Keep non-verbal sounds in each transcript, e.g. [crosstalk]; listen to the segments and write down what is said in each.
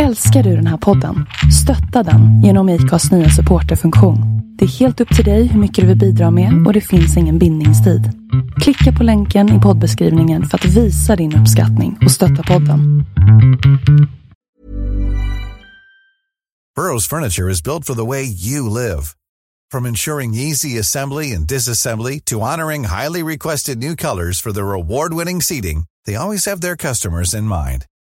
Älskar du den här podden? Stötta den genom IKAs nya supporterfunktion. Det är helt upp till dig hur mycket du vill bidra med och det finns ingen bindningstid. Klicka på länken i poddbeskrivningen för att visa din uppskattning och stötta podden. Burrows furniture is built for the way you live. From ensuring easy assembly and disassembly to honoring highly requested new colors for their award-winning seating, they always have their customers in mind.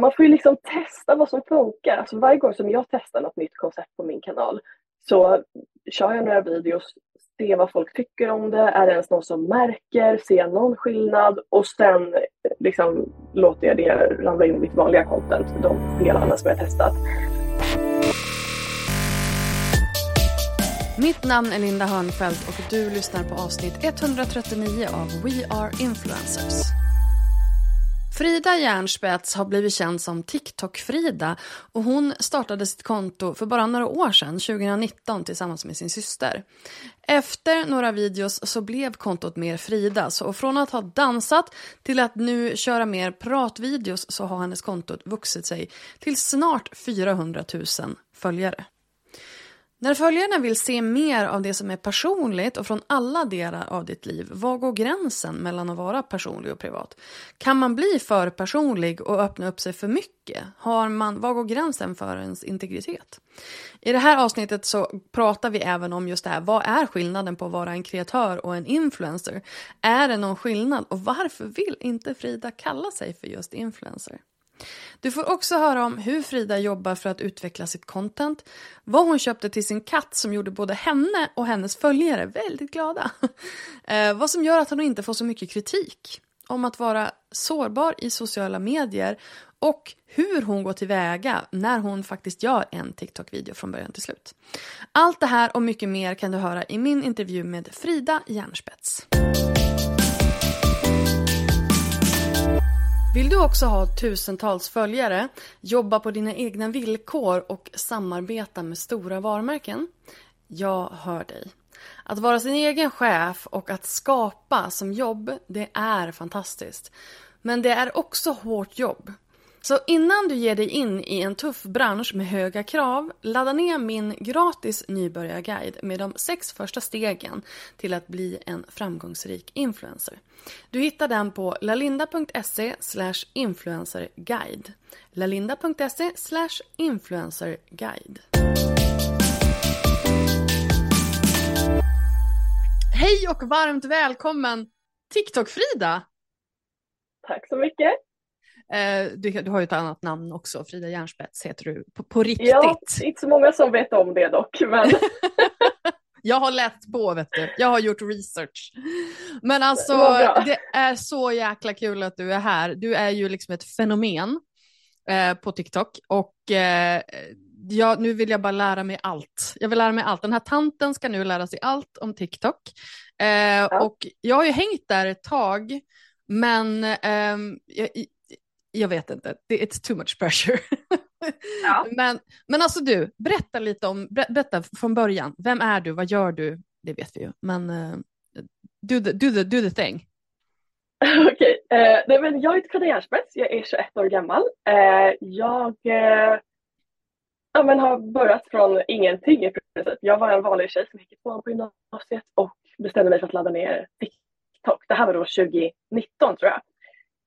Man får ju liksom testa vad som funkar. Alltså varje gång som jag testar något nytt koncept på min kanal så kör jag några videos, ser vad folk tycker om det, är det ens någon som märker, ser jag någon skillnad och sen liksom låter jag det ramla in i mitt vanliga content, de delarna som jag testat. Mitt namn är Linda Hörnfeldt och du lyssnar på avsnitt 139 av We Are Influencers. Frida Järnspets har blivit känd som TikTok-Frida och hon startade sitt konto för bara några år sedan, 2019, tillsammans med sin syster. Efter några videos så blev kontot mer Fridas och från att ha dansat till att nu köra mer pratvideos så har hennes konto vuxit sig till snart 400 000 följare. När följarna vill se mer av det som är personligt och från alla delar av ditt liv, var går gränsen mellan att vara personlig och privat? Kan man bli för personlig och öppna upp sig för mycket? Har man, var går gränsen för ens integritet? I det här avsnittet så pratar vi även om just det här, vad är skillnaden på att vara en kreatör och en influencer? Är det någon skillnad och varför vill inte Frida kalla sig för just influencer? Du får också höra om hur Frida jobbar för att utveckla sitt content, vad hon köpte till sin katt som gjorde både henne och hennes följare väldigt glada, [laughs] eh, vad som gör att hon inte får så mycket kritik, om att vara sårbar i sociala medier och hur hon går tillväga när hon faktiskt gör en TikTok-video från början till slut. Allt det här och mycket mer kan du höra i min intervju med Frida Järnspets. Vill du också ha tusentals följare, jobba på dina egna villkor och samarbeta med stora varumärken? Jag hör dig. Att vara sin egen chef och att skapa som jobb, det är fantastiskt. Men det är också hårt jobb. Så innan du ger dig in i en tuff bransch med höga krav, ladda ner min gratis nybörjarguide med de sex första stegen till att bli en framgångsrik influencer. Du hittar den på lalinda.se influencerguide. lalinda.se influencerguide. Hej och varmt välkommen TikTok-Frida! Tack så mycket! Eh, du, du, har ju ett annat namn också, Frida Järnspets heter du på, på riktigt. Ja, inte så många som vet om det dock. Men... [laughs] jag har läst på, vet du. Jag har gjort research. Men alltså, det är så jäkla kul att du är här. Du är ju liksom ett fenomen eh, på TikTok och eh, ja, nu vill jag bara lära mig allt. Jag vill lära mig allt. Den här tanten ska nu lära sig allt om TikTok. Eh, ja. Och jag har ju hängt där ett tag, men ehm, jag, jag vet inte, it's too much pressure. [laughs] Ja. men, men alltså du, berätta lite om, berätta från början, vem är du, vad gör du? Det vet vi ju, men uh, do, the, do, the, do the thing. [laughs] Okej, okay. uh, jag heter Frida Järnspets, jag är 21 år gammal. Uh, jag ja, men har börjat från ingenting i princip. Jag var en vanlig tjej som gick i tvåan på gymnasiet och bestämde mig för att ladda ner TikTok. Det här var då 2019 tror jag.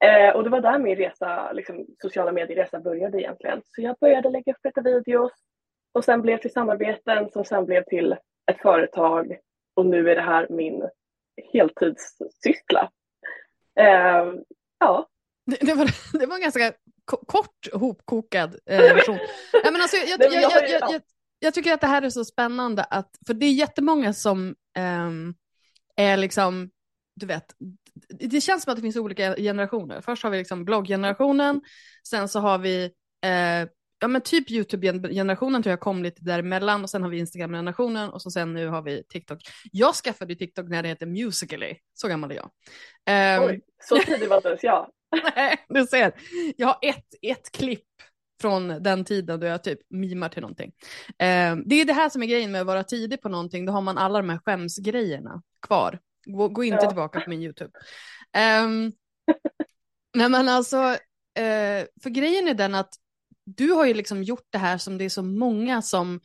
Eh, och det var där min resa, liksom, sociala medieresa började egentligen. Så jag började lägga upp lite videos och sen blev till samarbeten som sen blev till ett företag och nu är det här min heltidssyssla. Eh, ja. Det, det, var, [laughs] det var en ganska kort hopkokad version. Men alltså, jag, jag, [laughs] jag, jag, jag, tycker att det här är så spännande, att, för det är jättemånga som um, är liksom, du vet, det känns som att det finns olika generationer. Först har vi liksom blogggenerationen, sen så har vi eh, ja men typ YouTube-generationen tror jag kom lite däremellan och sen har vi Instagram-generationen och så sen nu har vi TikTok. Jag skaffade TikTok när det hette Musical.ly, så gammal är jag. Um, Oj, så tidig var inte ens jag. [laughs] Nej, du ser. Jag har ett, ett klipp från den tiden då jag typ mimar till någonting. Um, det är det här som är grejen med att vara tidig på någonting, då har man alla de här skämsgrejerna kvar. Gå, gå inte ja. tillbaka på min YouTube. Um, [laughs] nej men alltså, uh, för grejen är den att du har ju liksom gjort det här som det är så många som,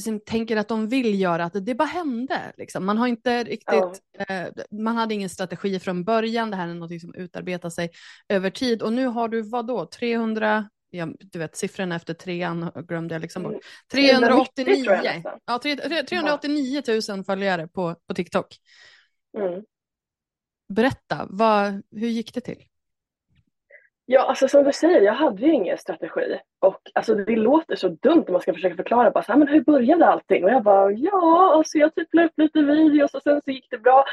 som tänker att de vill göra, att det bara hände. Liksom. Man har inte riktigt, ja. eh, man hade ingen strategi från början, det här är något som utarbetar sig över tid och nu har du vad då, 300 Ja, du vet siffrorna efter trean glömde jag liksom bort. 389, mm. ja, 389 000 följare på, på TikTok. Mm. Berätta, vad, hur gick det till? Ja, alltså som du säger, jag hade ju ingen strategi. Och alltså, det låter så dumt om man ska försöka förklara bara så här, men hur började allting? Och jag bara, ja, alltså jag typ la upp lite videos och sen så gick det bra.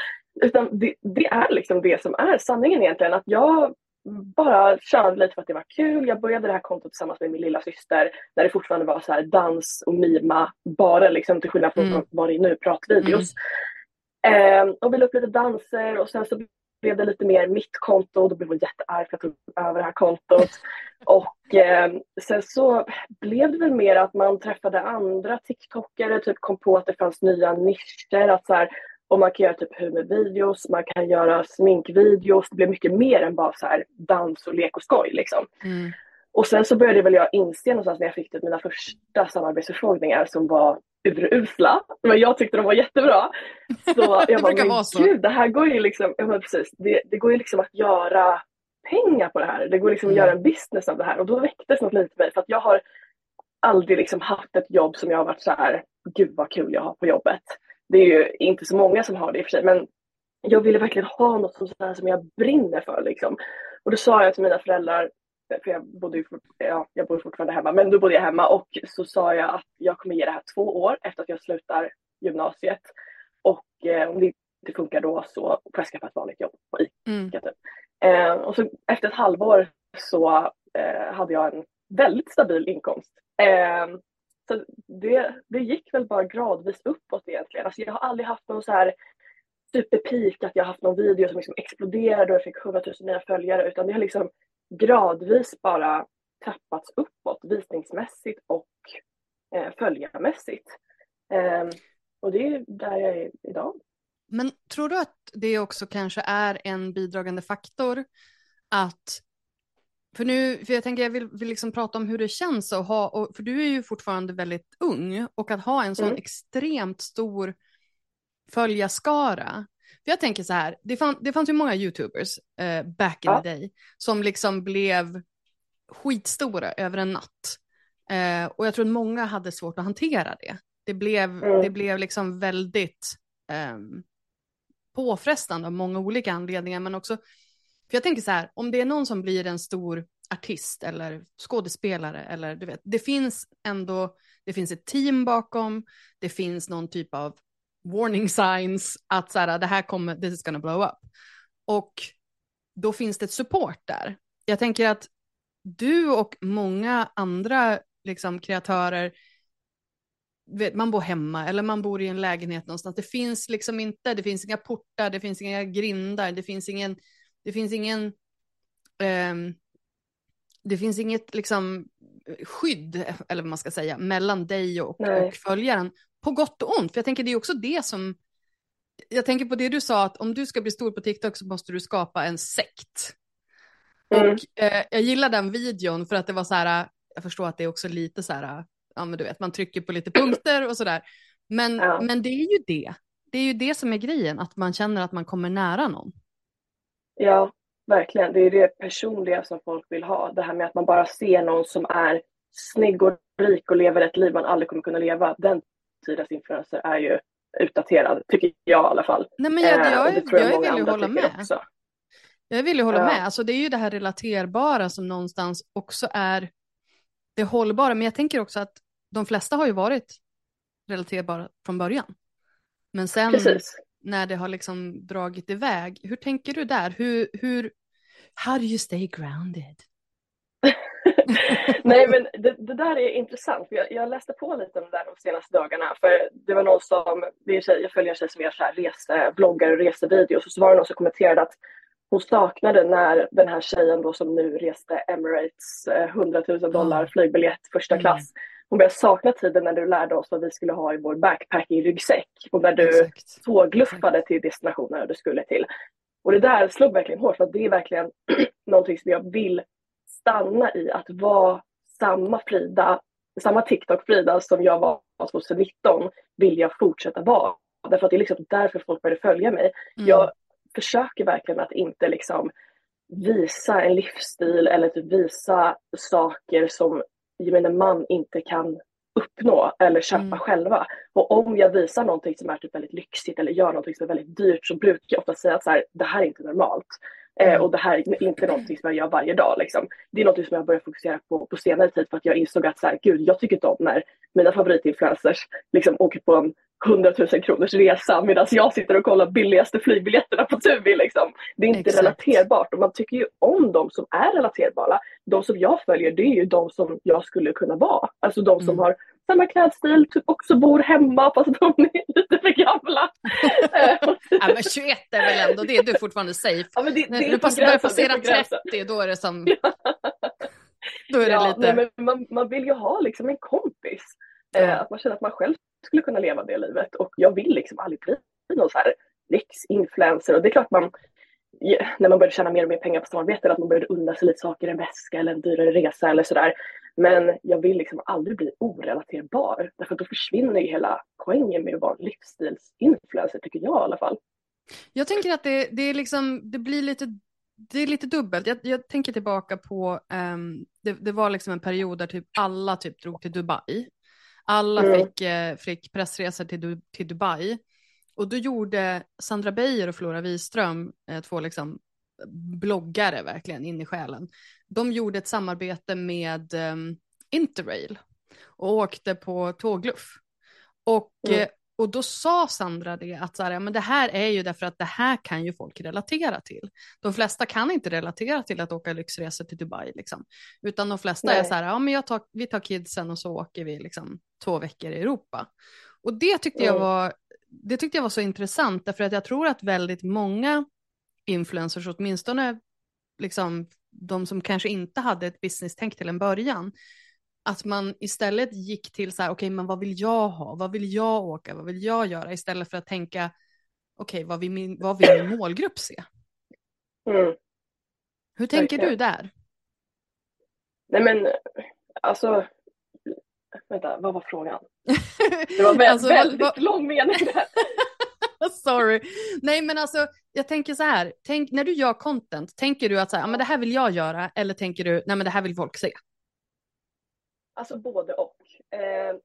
Utan det, det är liksom det som är sanningen egentligen, att jag bara körde lite för att det var kul. Jag började det här kontot tillsammans med min lilla syster när det fortfarande var så här dans och mima, bara liksom till skillnad från mm. vad det är nu, pratvideos. Mm. Eh, och vi la upp lite danser och sen så blev det lite mer mitt konto och då blev hon jättearg för att jag tog över det här kontot. [laughs] Och eh, sen så blev det väl mer att man träffade andra TikTokare, typ kom på att det fanns nya nischer. Att så här, och man kan göra typ humorvideos, man kan göra sminkvideos. Det blev mycket mer än bara så här dans och lek och skoj liksom. Mm. Och sen så började väl jag inse någonstans när jag fick typ mina första samarbetsförfrågningar som var urusla, men jag tyckte de var jättebra. Så [laughs] jag bara, men så. gud, det här går ju liksom, ja, men precis, det, det går ju liksom att göra pengar på det här. Det går liksom mm. att göra en business av det här och då väcktes något litet i mig för att jag har aldrig liksom haft ett jobb som jag har varit så här, gud vad kul jag har på jobbet. Det är ju inte så många som har det i och för sig, men jag ville verkligen ha något som, som jag brinner för. Liksom. Och då sa jag till mina föräldrar, för jag bodde ju ja, jag bor fortfarande hemma, men då bodde jag hemma och så sa jag att jag kommer ge det här två år efter att jag slutar gymnasiet. Och eh, om det inte funkar då så får jag skaffa ett vanligt jobb på ICA. Mm. Typ. Eh, och så efter ett halvår så eh, hade jag en väldigt stabil inkomst. Eh, så det, det gick väl bara gradvis uppåt egentligen. Alltså jag har aldrig haft någon så här superpeak att jag har haft någon video som liksom exploderade och jag fick 100 000 nya följare utan det har liksom gradvis bara trappats uppåt visningsmässigt och eh, följarmässigt. Eh, och det är där jag är idag. Men tror du att det också kanske är en bidragande faktor att för nu, för jag tänker jag vill, vill liksom prata om hur det känns att ha, och, för du är ju fortfarande väldigt ung och att ha en sån mm. extremt stor följarskara för jag tänker så här, det, fann, det fanns ju många YouTubers eh, back in ja. the day som liksom blev skitstora över en natt. Eh, och jag tror att många hade svårt att hantera det. Det blev, mm. det blev liksom väldigt eh, påfrestande av många olika anledningar, men också, för jag tänker så här, om det är någon som blir en stor artist eller skådespelare eller du vet, det finns ändå, det finns ett team bakom, det finns någon typ av warning signs att så här, det här kommer, this is gonna blow up. Och då finns det ett support där. Jag tänker att du och många andra liksom, kreatörer, vet, man bor hemma eller man bor i en lägenhet någonstans. Det finns liksom inte, det finns inga portar, det finns inga grindar, det finns ingen, det finns ingen, um, det finns inget liksom skydd, eller vad man ska säga, mellan dig och, och följaren på gott och ont. För jag tänker det är också det som, jag tänker på det du sa att om du ska bli stor på TikTok så måste du skapa en sekt. Mm. Och eh, jag gillar den videon för att det var så här, jag förstår att det är också lite så här, ja men du vet, man trycker på lite punkter och så där. Men, ja. men det är ju det. Det är ju det som är grejen, att man känner att man kommer nära någon. Ja, verkligen. Det är det personliga som folk vill ha. Det här med att man bara ser någon som är snygg och rik och lever ett liv man aldrig kommer kunna leva. Den tidens influencer är ju utdaterad, tycker jag i alla fall. Nej, men jag, jag, eh, jag, jag vill ju hålla med. Också. Jag vill ju hålla Ja. med. Alltså, det är ju det här relaterbara som någonstans också är det hållbara. Men jag tänker också att de flesta har ju varit relaterbara från början. Men sen Precis. När det har liksom dragit iväg, hur tänker du där? Hur, hur, how do you stay grounded? [laughs] Nej men det, det där är intressant. Jag, jag läste på lite om det där de senaste dagarna. För det var någon som, det är tjej, jag följer en tjej som gör så här resebloggar och resevideos. Och så var det någon som kommenterade att hon saknade när den här tjejen då som nu reste Emirates eh, 100 000 dollar Mm. flygbiljett första Mm. Hon började sakna tiden när du lärde oss vad vi skulle ha i vår backpacking-ryggsäck. Och när du Exakt. tågluffade till destinationer du skulle till. Och det där slog verkligen hårt för att det är verkligen [clears throat] någonting som jag vill stanna i att vara samma Frida, samma TikTok-Frida som jag var 2019 vill jag fortsätta vara. Därför att det är liksom därför folk började följa mig. Mm. Jag försöker verkligen att inte liksom visa en livsstil eller typ visa saker som gemene man inte kan uppnå eller köpa Mm. själva. Och om jag visar någonting som är typ väldigt lyxigt eller gör någonting som är väldigt dyrt så brukar jag ofta säga att så här, det här är inte normalt. Eh, Mm. och det här är inte någonting som jag gör varje dag. Liksom. Det är någonting som jag börjat fokusera på på senare tid för att jag insåg att så här, gud, jag tycker inte om när mina favoritinfluencers liksom åker på en 100 000 kronors resa medan jag sitter och kollar billigaste flygbiljetterna på Tubi. Liksom. Det är inte Exakt. relaterbart och man tycker ju om de som är relaterbara. De som jag följer det är ju de som jag skulle kunna vara. Alltså de som Mm. har samma klädstil, typ också bor hemma fast de är [laughs] lite för gamla. [laughs] Eh, Ja, men 21 är väl ändå det, du är fortfarande safe. ja, men det, När det är du börjar passera på gränsen. 30, då är det som... Då är det Ja, lite... nej, men man, man vill ju ha liksom en kompis. Ja. Eh, att man känner att man själv skulle kunna leva det livet. Och jag vill liksom aldrig bli någon så här lyxinfluencer. Och det är klart man, när man började tjäna mer och mer pengar på samarbete, att man började unna sig lite saker, en väska eller en dyrare resa eller sådär. Men jag vill liksom aldrig bli orelaterbar. Därför att då försvinner ju hela poängen med att vara en livsstilsinfluencer, tycker jag i alla fall. Jag tänker att det, det är liksom, det blir lite, det är lite dubbelt. Jag, jag tänker tillbaka på, um, det, det var liksom en period där typ alla typ drog till Dubai. Alla Mm. fick, eh, fick pressresor till, du, till Dubai. Och då gjorde Sandra Beijer och Flora Wiström, eh, två liksom bloggare verkligen in i själen. De gjorde ett samarbete med ehm, Interrail och åkte på tågluff. Och, Mm. Och då sa Sandra det att så här, ja, men det här är ju därför att det här kan ju folk relatera till. De flesta kan inte relatera till att åka lyxresor till Dubai liksom. Utan de flesta är Nej. så här, ja men jag tar, vi tar kidsen och så åker vi liksom två veckor i Europa. Och det tyckte jag var, det tyckte jag var så intressant därför att jag tror att väldigt många influencers, åtminstone liksom de som kanske inte hade ett business-tänk till en början, att man istället gick till så här, okej, men vad vill jag ha? Vad vill jag åka? Vad vill jag göra? Istället för att tänka, okej, vad, vill min, vad vill min [clears throat] målgrupp se? Mm. Hur tänker Verkligen. du där? Nej men alltså, vänta, vad var frågan? Det var [laughs] väldigt, Alltså, väldigt vad- lång mening där. [laughs] Sorry. Nej, men alltså, jag tänker så här, tänk, när du gör content, tänker du att så här, ja, men det här vill jag göra, eller tänker du, nej men det här vill folk se? Alltså både och. Eh,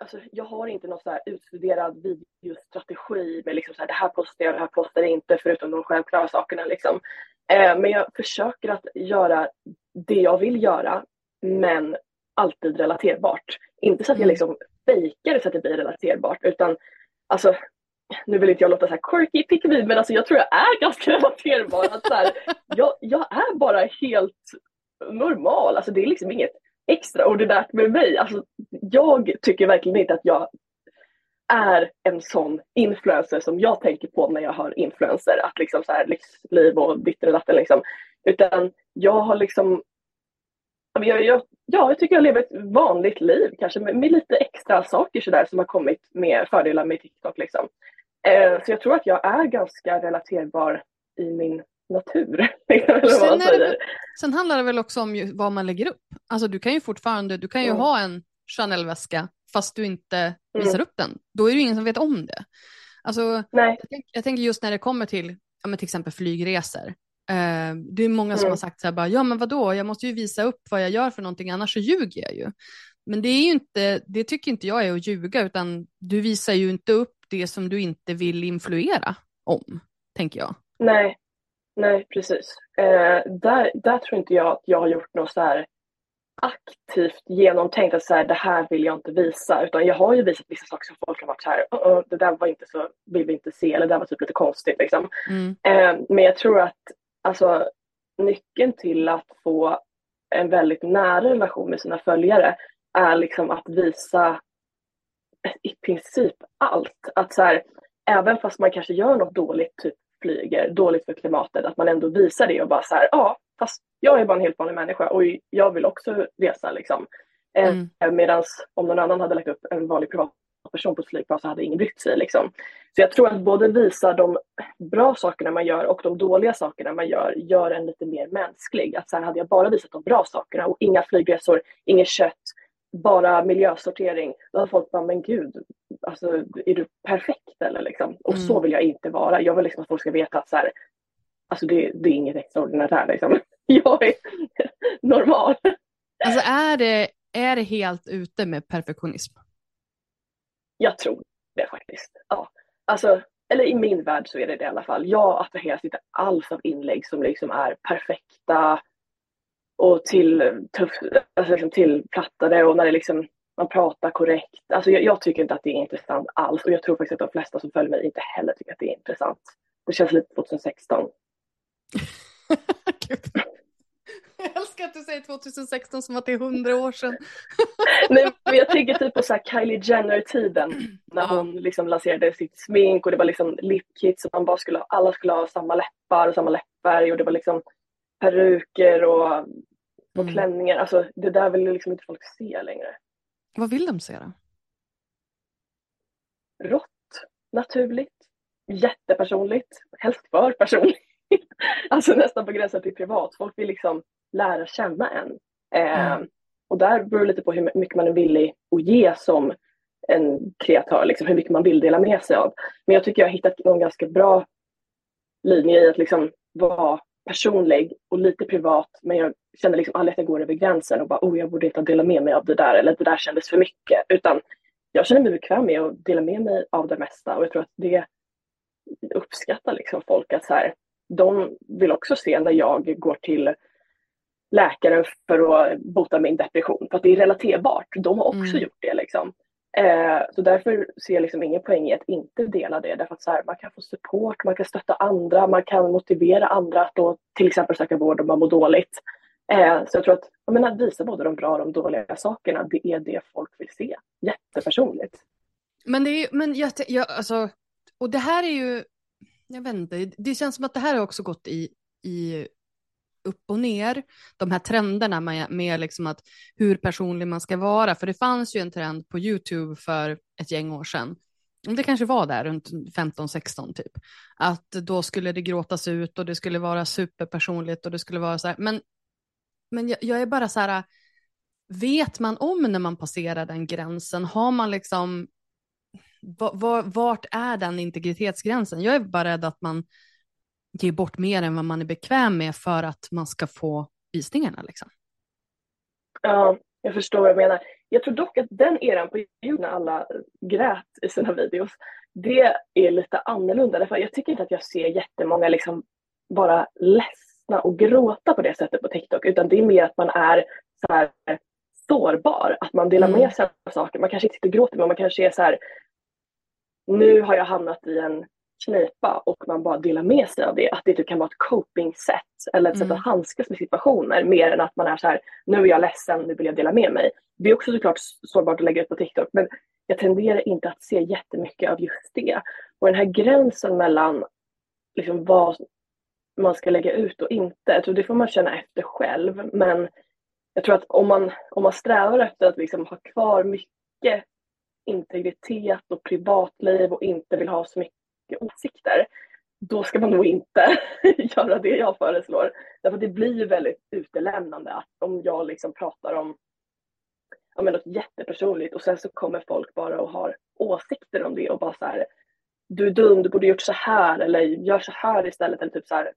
alltså, jag har inte någon så här utstuderad videostrategi med liksom så här, det här postar jag, det här postar jag inte, förutom de självklara sakerna. Liksom. Eh, men jag försöker att göra det jag vill göra, men alltid relaterbart. Inte så att jag Mm. liksom fejkar så att det blir relaterbart, utan alltså, nu vill inte jag låta så här quirky pick me, men alltså jag tror jag är ganska [laughs] relaterbar. Att så här, jag, jag är bara helt normal, alltså det är liksom inget extraordinärt med mig. Alltså, jag tycker verkligen inte att jag är en sån influencer som jag tänker på när jag hör influencer. Att liksom så här lyxliv och ditt och datten liksom. Utan jag har liksom jag, jag, jag, ja, jag tycker jag lever ett vanligt liv kanske med, med lite extra saker sådär som har kommit med fördelar med TikTok liksom. Eh, så jag tror att jag är ganska relaterbar i min natur. [laughs] Sen det Sen handlar det väl också om ju vad man lägger upp. Alltså du kan ju fortfarande, du kan ju Mm. ha en Chanel-väska fast du inte visar Mm. upp den. Då är det ju ingen som vet om det. Alltså, jag, jag tänker just när det kommer till, ja, men till exempel flygresor. Eh, det är många som Mm. har sagt så här bara, ja men vadå, jag måste ju visa upp vad jag gör för någonting, annars så ljuger jag ju. Men det är ju inte, det tycker inte jag är att ljuga, utan du visar ju inte upp det som du inte vill influera om, tänker jag. Nej. Nej, precis. Eh, där, där tror inte jag att jag har gjort något så här aktivt genomtänkt att så här, det här vill jag inte visa, utan jag har ju visat vissa saker som folk har varit så här, uh -uh, det där var inte så, vill vi inte se, eller det där var typ lite konstigt liksom. Mm. Eh, men jag tror att alltså, nyckeln till att få en väldigt nära relation med sina följare är liksom att visa i princip allt. Att så här, även fast man kanske gör något dåligt, typ flyger, dåligt för klimatet, att man ändå visar det och bara så här, ja, fast jag är bara en helt vanlig människa och jag vill också resa liksom. Mm. Eh, Medan om någon annan hade lagt upp en vanlig privatperson på ett flygplan så hade ingen brytt sig liksom. Så jag tror att både visa de bra sakerna man gör och de dåliga sakerna man gör, gör en lite mer mänsklig. Att så här, hade jag bara visat de bra sakerna och inga flygresor, inget kött, bara miljösortering, då hade folk bara, men gud, alltså, är du perfekt eller liksom? Och mm. så vill jag inte vara. Jag vill liksom att folk ska veta att så här, alltså det, det är inget extraordinärt här liksom. [laughs] Jag är [laughs] normal. Alltså är det, är det helt ute med perfektionism? Jag tror det faktiskt. Ja. Alltså, eller i min värld så är det det i alla fall. Jag attraheras inte alls av inlägg som liksom är perfekta och till, tuff, alltså liksom tillplattade och när det liksom, man pratar korrekt. Alltså jag, jag, tycker inte att det är intressant alls och jag tror faktiskt att de flesta som följer mig inte heller tycker att det är intressant. Det känns lite 2016. [laughs] Jag älskar att du säger 2016 som att det är hundra år sedan. [laughs] Nej, men jag tänker typ på så Kylie Jenner-tiden [clears throat] när hon liksom lanserade sitt smink och det var liksom lipkit så man bara skulle, alla skulle ha samma läppar och samma läppfärg och det var liksom peruker och, och mm. klänningar. Alltså det där vill liksom inte folk se längre. Vad vill de se då? Rått, naturligt, jättepersonligt, helst för personligt. [laughs] alltså nästan på gränsen till privat. Folk vill liksom lära känna en. Eh, mm. Och där beror det lite på hur mycket man är villig att ge som en kreatör, liksom, hur mycket man vill dela med sig av. Men jag tycker jag har hittat någon ganska bra linje i att liksom vara personlig och lite privat men jag känner liksom aldrig att jag går över gränsen och bara oh jag borde inte dela med mig av det där eller det där kändes för mycket utan jag känner mig bekväm med att dela med mig av det mesta och jag tror att det uppskattar liksom folk att så här, de vill också se när jag går till läkaren för att bota min depression för att det är relaterbart. De har också mm. gjort det liksom. Eh, så därför ser jag liksom ingen poäng i att inte dela det. Därför att så här, man kan få support, man kan stötta andra, man kan motivera andra att då till exempel söka vård om man mår dåligt. Eh, så jag tror att jag menar, visa både de bra och de dåliga sakerna, det är det folk vill se. Jättepersonligt. Men det är men jag, jag, alltså, och det här är ju, jag vet inte, det känns som att det här har också gått i, i upp och ner, de här trenderna med, med liksom att hur personlig man ska vara. För det fanns ju en trend på YouTube för ett gäng år sedan. Det kanske var där runt 15-16 typ. Att då skulle det gråtas ut och det skulle vara superpersonligt och det skulle vara så här. Men, men jag, jag är bara så här, vet man om när man passerar den gränsen? Har man liksom, vart är den integritetsgränsen? Jag är bara rädd att man ge bort mer än vad man är bekväm med för att man ska få visningarna. Liksom. Ja, jag förstår vad jag menar. Jag tror dock att den eran på YouTube när alla grät i sina videos, det är lite annorlunda. Därför jag tycker inte att jag ser jättemånga liksom bara ledsna och gråta på det sättet på TikTok, utan det är mer att man är så här sårbar, att man delar med mm. sig av saker. Man kanske inte sitter och gråter, men man kanske är så här, nu har jag hamnat i en knipa och man bara delar med sig av det. Att det typ kan vara ett coping-sätt eller ett mm. sätt att handskas med situationer mer än att man är så här, nu är jag ledsen, nu vill jag dela med mig. Det är också såklart sårbart att lägga ut på TikTok men jag tenderar inte att se jättemycket av just det. Och den här gränsen mellan liksom vad man ska lägga ut och inte, jag tror det får man känna efter själv men jag tror att om man, om man strävar efter att liksom ha kvar mycket integritet och privatliv och inte vill ha så mycket åsikter, då ska man nog inte [laughs] göra det jag föreslår. Därför att det blir ju väldigt utelämnande att om jag liksom pratar om ja, men något jättepersonligt och sen så kommer folk bara och har åsikter om det och bara så här du är dum, du borde gjort så här eller gör så här istället eller typ så här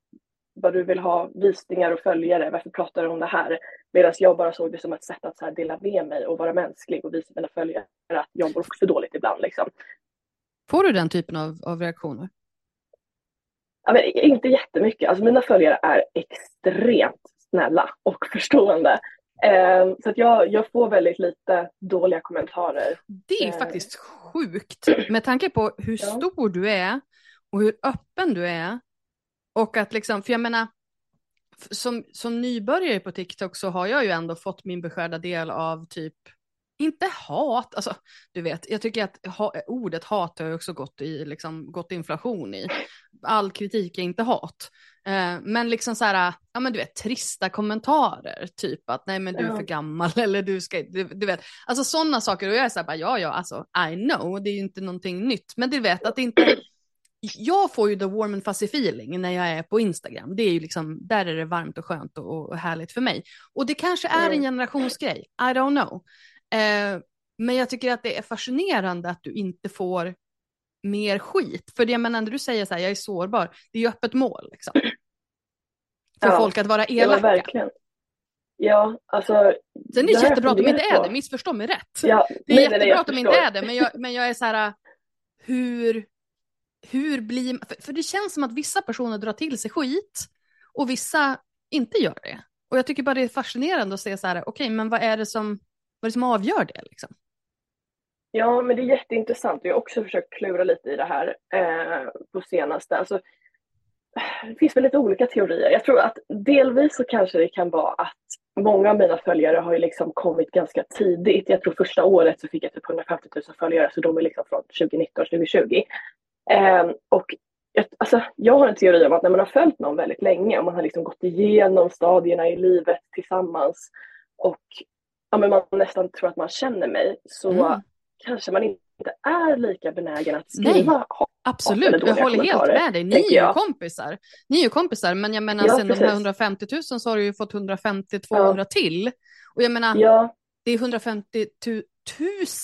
vad du vill ha visningar och följare, varför pratar du om det här? Medan jag bara såg det som ett sätt att så dela med mig och vara mänsklig och visa mina följare att jag mår också dåligt ibland. Liksom. Får du den typen av, av reaktioner? ja, men inte jättemycket. Alltså mina följare är extremt snälla och [laughs] förstående. Eh, så att jag, jag får väldigt lite dåliga kommentarer. Det är Eh. faktiskt sjukt med tanke på hur Ja. stor du är och hur öppen du är. Och att liksom, för jag menar, som, som nybörjare på TikTok så har jag ju ändå fått min beskärda del av typ, inte hat, alltså du vet, jag tycker att ha, ordet hat har också gått i, liksom, gått inflation i. All kritik är inte hat. Eh, men liksom så här, ja men du vet, trista kommentarer, typ att nej men du är för gammal [laughs] eller du ska, du, du vet, alltså sådana saker och jag är så här bara, ja ja, alltså I know, det är ju inte någonting nytt, men du vet att det inte, jag får ju the warm and fuzzy feeling när jag är på Instagram, det är ju liksom, där är det varmt och skönt och, och härligt för mig. Och det kanske är en generationsgrej, I don't know. Eh, men jag tycker att det är fascinerande att du inte får mer skit. För det jag menar, när du säger så här, jag är sårbar, det är ju öppet mål liksom. För Ja, folk att vara Ja, elaka. verkligen. Ja, alltså. Sen är det jättebra att de inte är på. det, missförstå mig rätt. Ja, Det är nej, nej, nej, jättebra jag att de inte är det, men jag, men jag är så här, hur, hur blir, för, för det känns som att vissa personer drar till sig skit och vissa inte gör det. Och jag tycker bara det är fascinerande att se så här, okej, men vad är det som, vad är det som avgör det liksom? Ja, men det är jätteintressant. Jag har också försökt klura lite i det här eh, på senaste. Alltså, det finns väl lite olika teorier. Jag tror att delvis så kanske det kan vara att många av mina följare har ju liksom kommit ganska tidigt. Jag tror första året så fick jag typ 150 000 följare, så de är liksom från 2019, 2020. Eh, och jag, alltså, jag har en teori om att när man har följt någon väldigt länge och man har liksom gått igenom stadierna i livet tillsammans och ja, men man nästan tror att man känner mig så Mm. kanske man inte är lika benägen att Nej. skriva hat. Absolut, jag håller helt med dig. Ni är ju jag. kompisar. Ni är ju kompisar, men jag menar Ja, sen de här precis. 150 000 så har du ju fått 150-200 till. Och jag menar, Ja, det är 150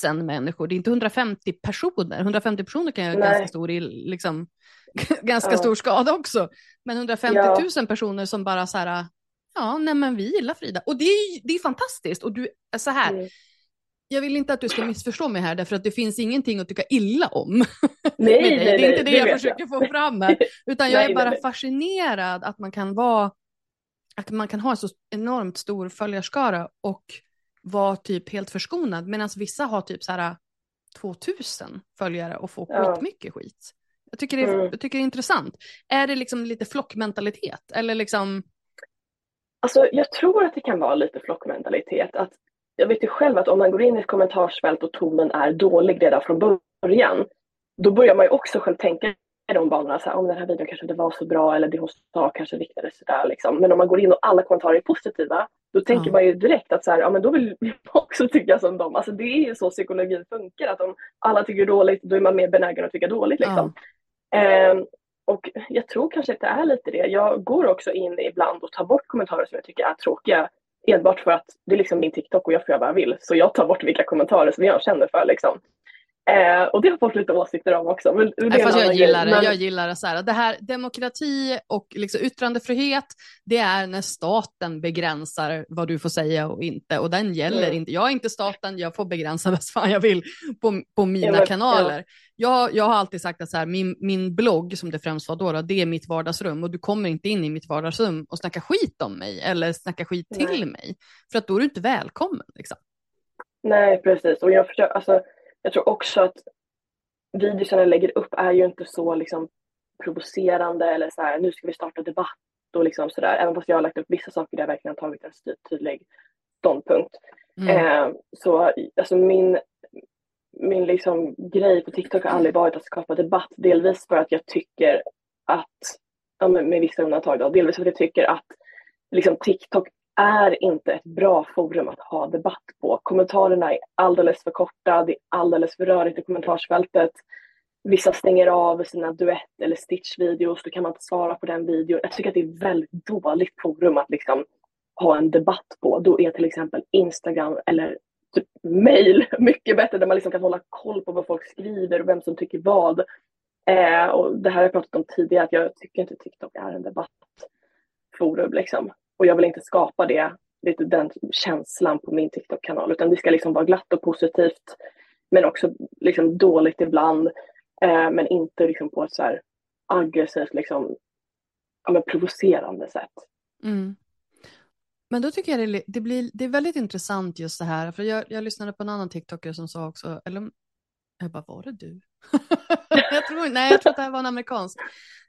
000 människor, det är inte 150 personer. 150 personer kan göra Nej. ganska stor, liksom, [laughs] ganska Ja. stor skada också. Men 150 Ja. 000 personer som bara så här, ja, nej men vi gillar Frida. Och det är, det är fantastiskt. Och du, så här, Mm. jag vill inte att du ska missförstå mig här, därför att det finns ingenting att tycka illa om. [laughs] nej, dig. nej, det är nej, inte det, jag vet försöker få fram här. Utan jag är bara fascinerad att man kan vara, att man kan ha en så enormt stor följarskara och vara typ helt förskonad. Medan vissa har typ så här 2000 följare och får Ja. skitmycket skit. Jag tycker, det är, Mm. jag tycker det är intressant. Är det liksom lite flockmentalitet? Eller liksom, Alltså, jag tror att det kan vara lite flockmentalitet. Att, jag vet ju själv att om man går in i ett kommentarsfält och tonen är dålig redan från början, då börjar man ju också själv tänka i de banorna, så här, om den här videon kanske inte var så bra eller det hon sa kanske riktades sådär. Liksom. Men om man går in och alla kommentarer är positiva, då tänker Ja. man ju direkt att så här, ja, men då vill jag [laughs] också tycka som dem. Alltså, det är ju så psykologin funkar, att om alla tycker dåligt, då är man mer benägen att tycka dåligt. Liksom. Ehm, och jag tror kanske att det är lite det. Jag går också in ibland och tar bort kommentarer som jag tycker är tråkiga. Enbart för att det är liksom min TikTok och jag får göra vad jag vill. Så jag tar bort vilka kommentarer som jag känner för liksom. Eh, och det har fått lite åsikter om också. Men, det Nej, fast jag gillar det. Men- Jag gillar det så här. Det här demokrati och liksom yttrandefrihet, det är när staten begränsar vad du får säga och inte. Och den gäller Mm. inte. Jag är inte staten, jag får begränsa vad fan jag vill på, på mina Ja, kanaler. Jag, jag har alltid sagt att så här, min, min blogg, som det främst var då, då, det är mitt vardagsrum. Och du kommer inte in i mitt vardagsrum och snacka skit om mig eller snacka skit till Nej. mig. För att då är du inte välkommen. Liksom. Nej, precis. Och jag, försöker, alltså, jag tror också att videorna jag lägger upp är ju inte så liksom, provocerande eller så här, nu ska vi starta debatt och liksom sådär. Även fast jag har lagt upp vissa saker där jag verkligen har tagit en ty- tydlig ståndpunkt. Mm. Eh, så alltså min, min liksom grej på TikTok har aldrig varit att skapa debatt. Delvis för att jag tycker att, ja, men med vissa undantag då, delvis för att jag tycker att liksom, TikTok är inte ett bra forum att ha debatt på. Kommentarerna är alldeles för korta, det är alldeles för rörigt i kommentarsfältet. Vissa stänger av sina duett eller stitch-videos, då kan man inte svara på den videon. Jag tycker att det är ett väldigt dåligt forum att liksom ha en debatt på. Då är till exempel Instagram eller typ mail [laughs] mycket bättre där man liksom kan hålla koll på vad folk skriver och vem som tycker vad. Eh, och det här har jag pratat om tidigare, att jag tycker inte TikTok är en debattforum liksom. Och jag vill inte skapa det, lite den känslan på min TikTok-kanal, utan det ska liksom vara glatt och positivt, men också liksom dåligt ibland, eh, men inte liksom på ett så här aggressivt liksom ja, men provocerande sätt. Mm. Men då tycker jag det, det, blir, det är väldigt intressant just det här, för jag, jag lyssnade på en annan TikToker som sa också, eller jag bara, var det du? [laughs] jag tror, nej, jag tror att det här var en amerikansk,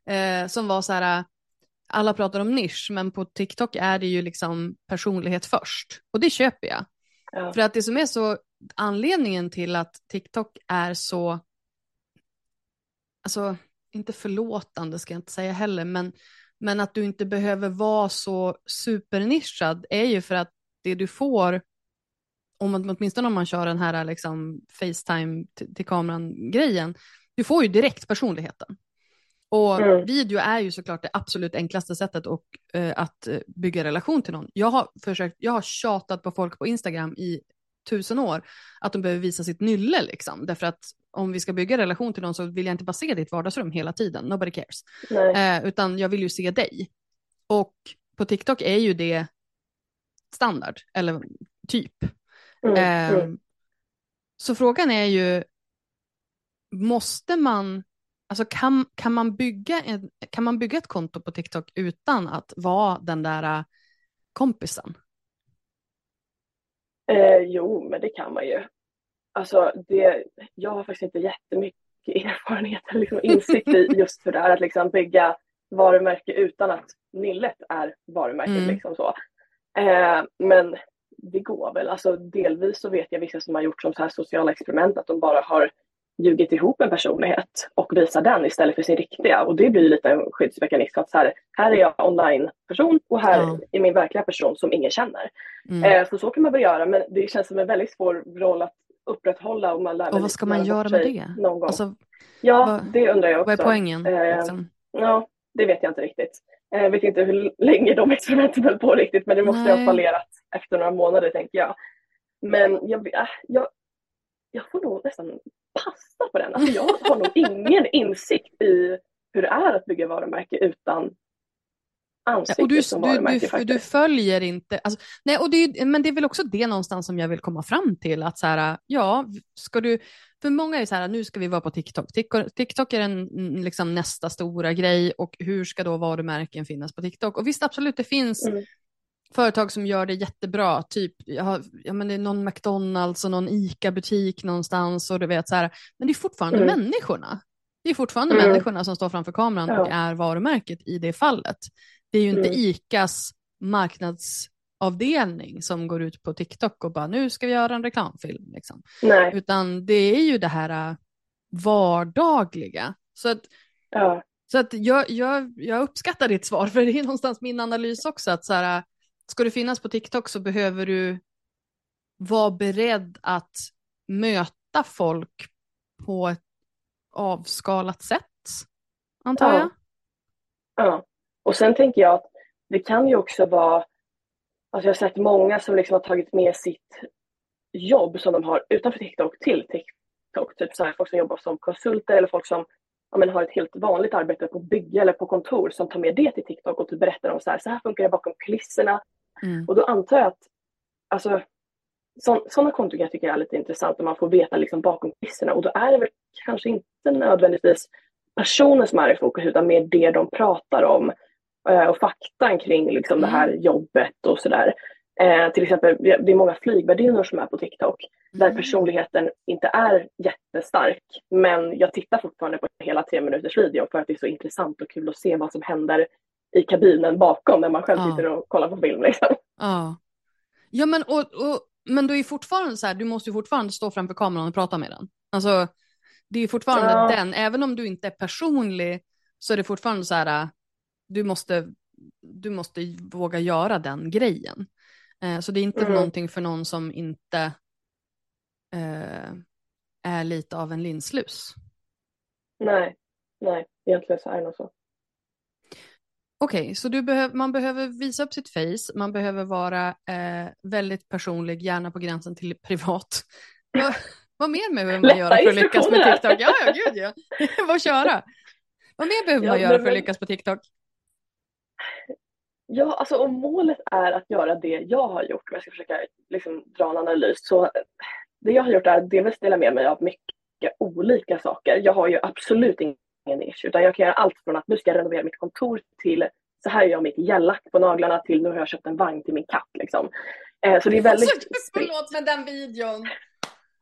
eh, som var så här, alla pratar om nisch, men på TikTok är det ju liksom personlighet först. Och det köper jag. Ja. För att det som är så, anledningen till att TikTok är så, alltså inte förlåtande ska jag inte säga heller, men, men att du inte behöver vara så supernischad är ju för att det du får, om, åtminstone om man kör den här liksom Facetime till, till kameran-grejen, du får ju direkt personligheten. Och mm. video är ju såklart det absolut enklaste sättet och, eh, att eh, bygga relation till någon. Jag har, försökt, jag har tjatat på folk på Instagram i tusen år att de behöver visa sitt nylle liksom. Därför att om vi ska bygga relation till någon så vill jag inte bara se ditt vardagsrum hela tiden, nobody cares. Eh, utan jag vill ju se dig. Och på TikTok är ju det standard, eller typ. Mm. Eh, mm. Så frågan är ju, måste man Alltså kan, kan, man bygga en, kan man bygga ett konto på TikTok utan att vara den där äh, kompisen? Eh, jo, men det kan man ju. Alltså, det, jag har faktiskt inte jättemycket [laughs] erfarenhet eller liksom insikt i [laughs] just för det här att liksom bygga varumärke utan att nillet är varumärket. Mm. Liksom så. Eh, men det går väl. Alltså, delvis så vet jag vissa som har gjort som så här sociala experiment att de bara har ljugit ihop en personlighet och visar den istället för sin riktiga. Och det blir lite en skyddsmekanism att så här, här är jag online-person och här ja. är min verkliga person som ingen känner. Mm. Eh, så så kan man väl göra men det känns som en väldigt svår roll att upprätthålla och man lär Och vad ska man göra med det? Någon gång. Alltså, ja, vad, det undrar jag också. Vad är poängen? Eh, liksom? Ja, det vet jag inte riktigt. Jag eh, vet inte hur länge de [laughs] experimenten höll på riktigt men det måste Nej. ha fallerat efter några månader tänker jag. Men jag, äh, jag, jag får nog nästan passa på den. Alltså jag har nog ingen insikt i hur det är att bygga varumärke utan ansikte och du, som varumärke. Du, du, du följer inte, alltså, nej, och det, men det är väl också det någonstans som jag vill komma fram till, att så här, ja, ska du, för många är så här, nu ska vi vara på TikTok. TikTok är en, liksom nästa stora grej och hur ska då varumärken finnas på TikTok? Och visst, absolut, det finns mm företag som gör det jättebra, typ jag har, ja, men det är någon McDonalds och någon ICA-butik någonstans och du vet så här, men det är fortfarande mm. människorna. Det är fortfarande mm. människorna som står framför kameran ja. och är varumärket i det fallet. Det är ju inte mm. ICAs marknadsavdelning som går ut på TikTok och bara nu ska vi göra en reklamfilm. Liksom. Utan det är ju det här äh, vardagliga. Så att, ja. så att jag, jag, jag uppskattar ditt svar, för det är någonstans min analys också. att så här, ska du finnas på TikTok så behöver du vara beredd att möta folk på ett avskalat sätt, antar jag. Ja. Och sen tänker jag att det kan ju också vara, alltså jag har sett många som liksom har tagit med sitt jobb som de har utanför TikTok till TikTok. Typ så här, folk som jobbar som konsulter eller folk som ja, men har ett helt vanligt arbete på bygge eller på kontor som tar med det till TikTok och typ berättar om så här, så här funkar det bakom kulisserna. Mm. Och då antar jag att alltså, sådana konton jag tycker jag är lite intressant när man får veta liksom bakom kulisserna och då är det väl kanske inte nödvändigtvis personen som är i fokus utan mer det de pratar om eh, och faktan kring liksom mm. det här jobbet och sådär. Eh, till exempel, det är många flygvärdinnor som är på TikTok mm. där personligheten inte är jättestark men jag tittar fortfarande på hela tre minuters video för att det är så intressant och kul att se vad som händer i kabinen bakom när man själv ja. sitter och kollar på film. Liksom. Ja, ja men, och, och, men du är fortfarande så här, du måste ju fortfarande stå framför kameran och prata med den. Alltså, det är fortfarande ja. den, även om du inte är personlig så är det fortfarande så här, du måste, du måste våga göra den grejen. Eh, så det är inte mm. någonting för någon som inte eh, är lite av en linslus. Nej, nej, egentligen så är det nog så. Okej, okay, så behöv, man behöver visa upp sitt face, man behöver vara eh, väldigt personlig, gärna på gränsen till privat. [laughs] vad, vad mer behöver man göra för att lyckas med TikTok? Ja, ja, gud ja. [laughs] Vad köra. Vad mer behöver ja, man göra men, för att lyckas på TikTok? Ja, alltså om målet är att göra det jag har gjort, om jag ska försöka liksom, dra en analys, så det jag har gjort är att delvis dela med mig av mycket olika saker. Jag har ju absolut ingen nisch utan jag kan göra allt från att nu ska jag renovera mitt kontor till så här är jag mitt gällack på naglarna till nu har jag köpt en vagn till min katt liksom. Eh, så det är väldigt alltså, [laughs] Förlåt med den videon.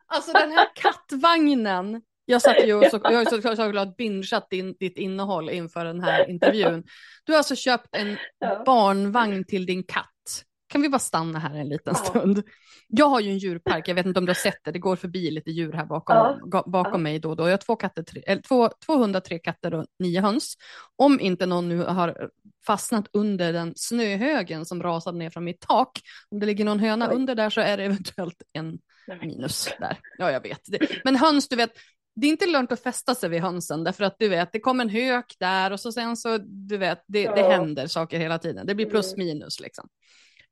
Alltså den här kattvagnen. Jag satt ju och så, jag har så, såklart bingeat din, ditt innehåll inför den här intervjun. Du har alltså köpt en Ja. barnvagn till din katt. Kan vi bara stanna här en liten Ja. stund? Jag har ju en djurpark, jag vet inte om du har sett det, det går förbi lite djur här bakom, Ja. bakom Ja. mig då och då. Jag har två katter, tre, eller två, 203 katter och nio höns. Om inte någon nu har fastnat under den snöhögen som rasade ner från mitt tak, om det ligger någon höna Oj. under där så är det eventuellt en minus där. Ja, jag vet. Det, men höns, du vet, det är inte lönt att fästa sig vid hönsen därför att du vet, det kommer en hök där och så sen så, du vet, det, det händer saker hela tiden. Det blir plus Mm. minus liksom.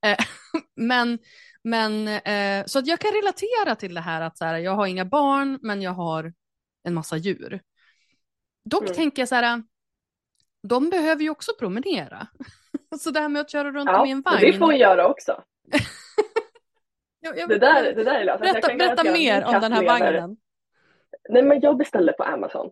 Eh, [laughs] men, men eh, så att jag kan relatera till det här att så här, jag har inga barn, men jag har en massa djur. Dock Mm. tänker jag så här, de behöver ju också promenera. [laughs] så det här med att köra runt Ja, med en men vagn. det får hon göra också. [laughs] Jag- jag- Det där, det där är löst. Alltså, jag berätta berätta mer om den här vagnen. Nej men jag beställde på Amazon.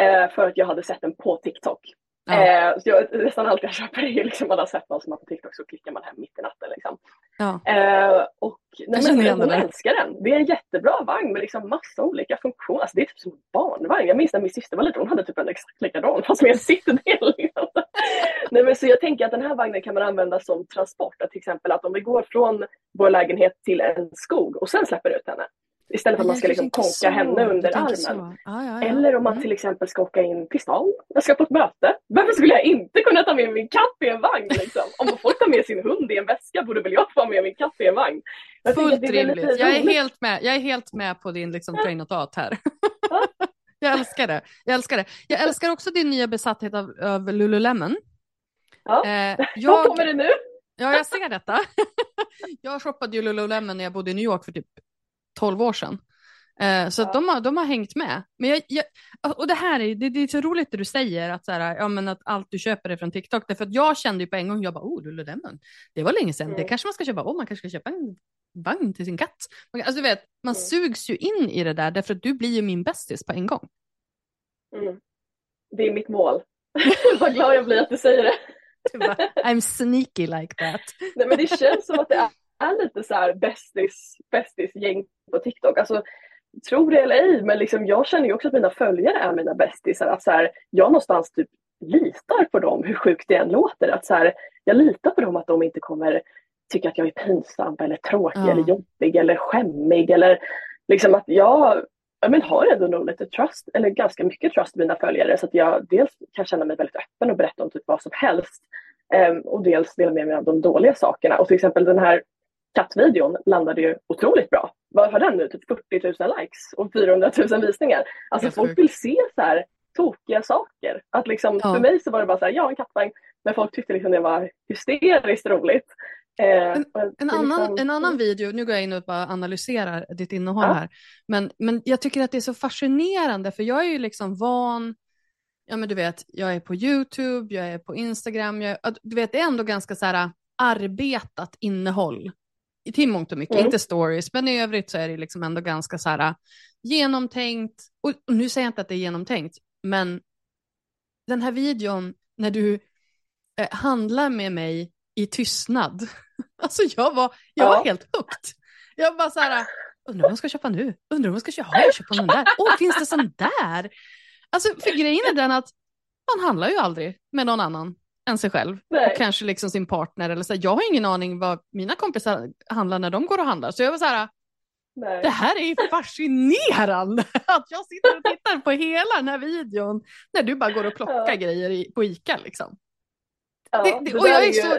Eh, för att jag hade sett den på TikTok. Ja. Eh, så jag, nästan allt jag köper är ju liksom man har sett någon som har på TikTok så klickar man hem mitt i natten liksom. Ja. Eh, och nej, men, igen hon det älskar den. Det är en jättebra vagn med liksom massa olika funktioner. Alltså, det är typ som en barnvagn. Jag minns när min syster var liten, hon hade typ en exakt likadan fast med en sittdel. Liksom. [laughs] nej, men, så jag tänker att den här vagnen kan man använda som transport. Att till exempel att om vi går från vår lägenhet till en skog och sen släpper ut henne. Istället för att man ska liksom konka henne under armen. så. Ja, ja. Eller om man Mm. till exempel ska åka in stan. Jag ska på ett möte. Varför skulle jag inte kunna ta med min katt i en vagn? Liksom? Om folk tar med sin hund i en väska borde väl jag få med min katt i en vagn? Jag Fullt rimligt. Jag är, helt med. jag är helt med på din liksom, train of thought här. [laughs] jag älskar det. Jag älskar det. Jag älskar också din nya besatthet av, av Lululemon. Ja. Eh, [laughs] Vad jag, kommer det nu? ja, jag ser detta. [laughs] jag shoppade ju Lululemon när jag bodde i New York för typ 12 år sedan. Eh, så Ja. de, har, de har hängt med. Men jag, jag, och det här är, det, det är så roligt det du säger, att, så här, ja, men att allt du köper är från TikTok. Därför att jag kände ju på en gång, jag bara, oh, Lululemon, det var länge sedan, det Mm. kanske man ska köpa, oh, man kanske ska köpa en vagn till sin katt. Alltså, du vet, man Mm. sugs ju in i det där, därför att du blir ju min bästis på en gång. Mm. Det är mitt mål. [laughs] Vad glad jag blir att du säger det. I'm sneaky like that. Nej, men det känns som att det är, lite så här bästis, bästis gäng på TikTok. Alltså, tro det eller ej, men liksom, jag känner ju också att mina följare är mina bästisar. Att så här, jag någonstans typ litar på dem, hur sjukt det än låter. Att så här, jag litar på dem att de inte kommer tycka att jag är pinsam eller tråkig Ja. eller jobbig eller skämmig. Eller liksom att jag ja, men har ändå nog lite trust, eller ganska mycket trust i mina följare. Så att jag dels kan känna mig väldigt öppen och berätta om typ vad som helst. Ehm, och dels dela med mig av de dåliga sakerna. Och till exempel den här kattvideon landade ju otroligt bra. Vad har den nu? Typ 40 000 likes och 400 000 visningar. Alltså Helt folk vill se så här tokiga saker. Att liksom, Ja. För mig så var det bara så här, ja en kattvagn. Men folk tyckte liksom det var hysteriskt roligt. Eh, En- En annan, liksom- en annan video, nu går jag in och bara analyserar ditt innehåll Ja. här, men, men jag tycker att det är så fascinerande för jag är ju liksom van, ja men du vet, jag är på YouTube, jag är på Instagram, jag, du vet det är ändå ganska så här arbetat innehåll till mångt och mycket, Mm. inte stories, men i övrigt så är det liksom ändå ganska så här genomtänkt, och, och nu säger jag inte att det är genomtänkt, men den här videon när du eh, handlar med mig i tystnad. [laughs] Alltså jag var, jag var Ja. helt hooked. Jag bara så här, undrar vad jag ska köpa nu? Undrar vad jag ska köpa? Har jag köpt den där? Åh, finns det sån där? Alltså för grejen är den att man handlar ju aldrig med någon annan än sig själv. Nej. Och kanske liksom sin partner eller så. Jag har ingen aning vad mina kompisar handlar när de går och handlar. Så jag var så här, Nej. det här är fascinerande [laughs] att jag sitter och tittar på hela den här videon när du bara går och plockar Ja. grejer i, på ICA liksom. Ja, det- det- och jag är ju- så-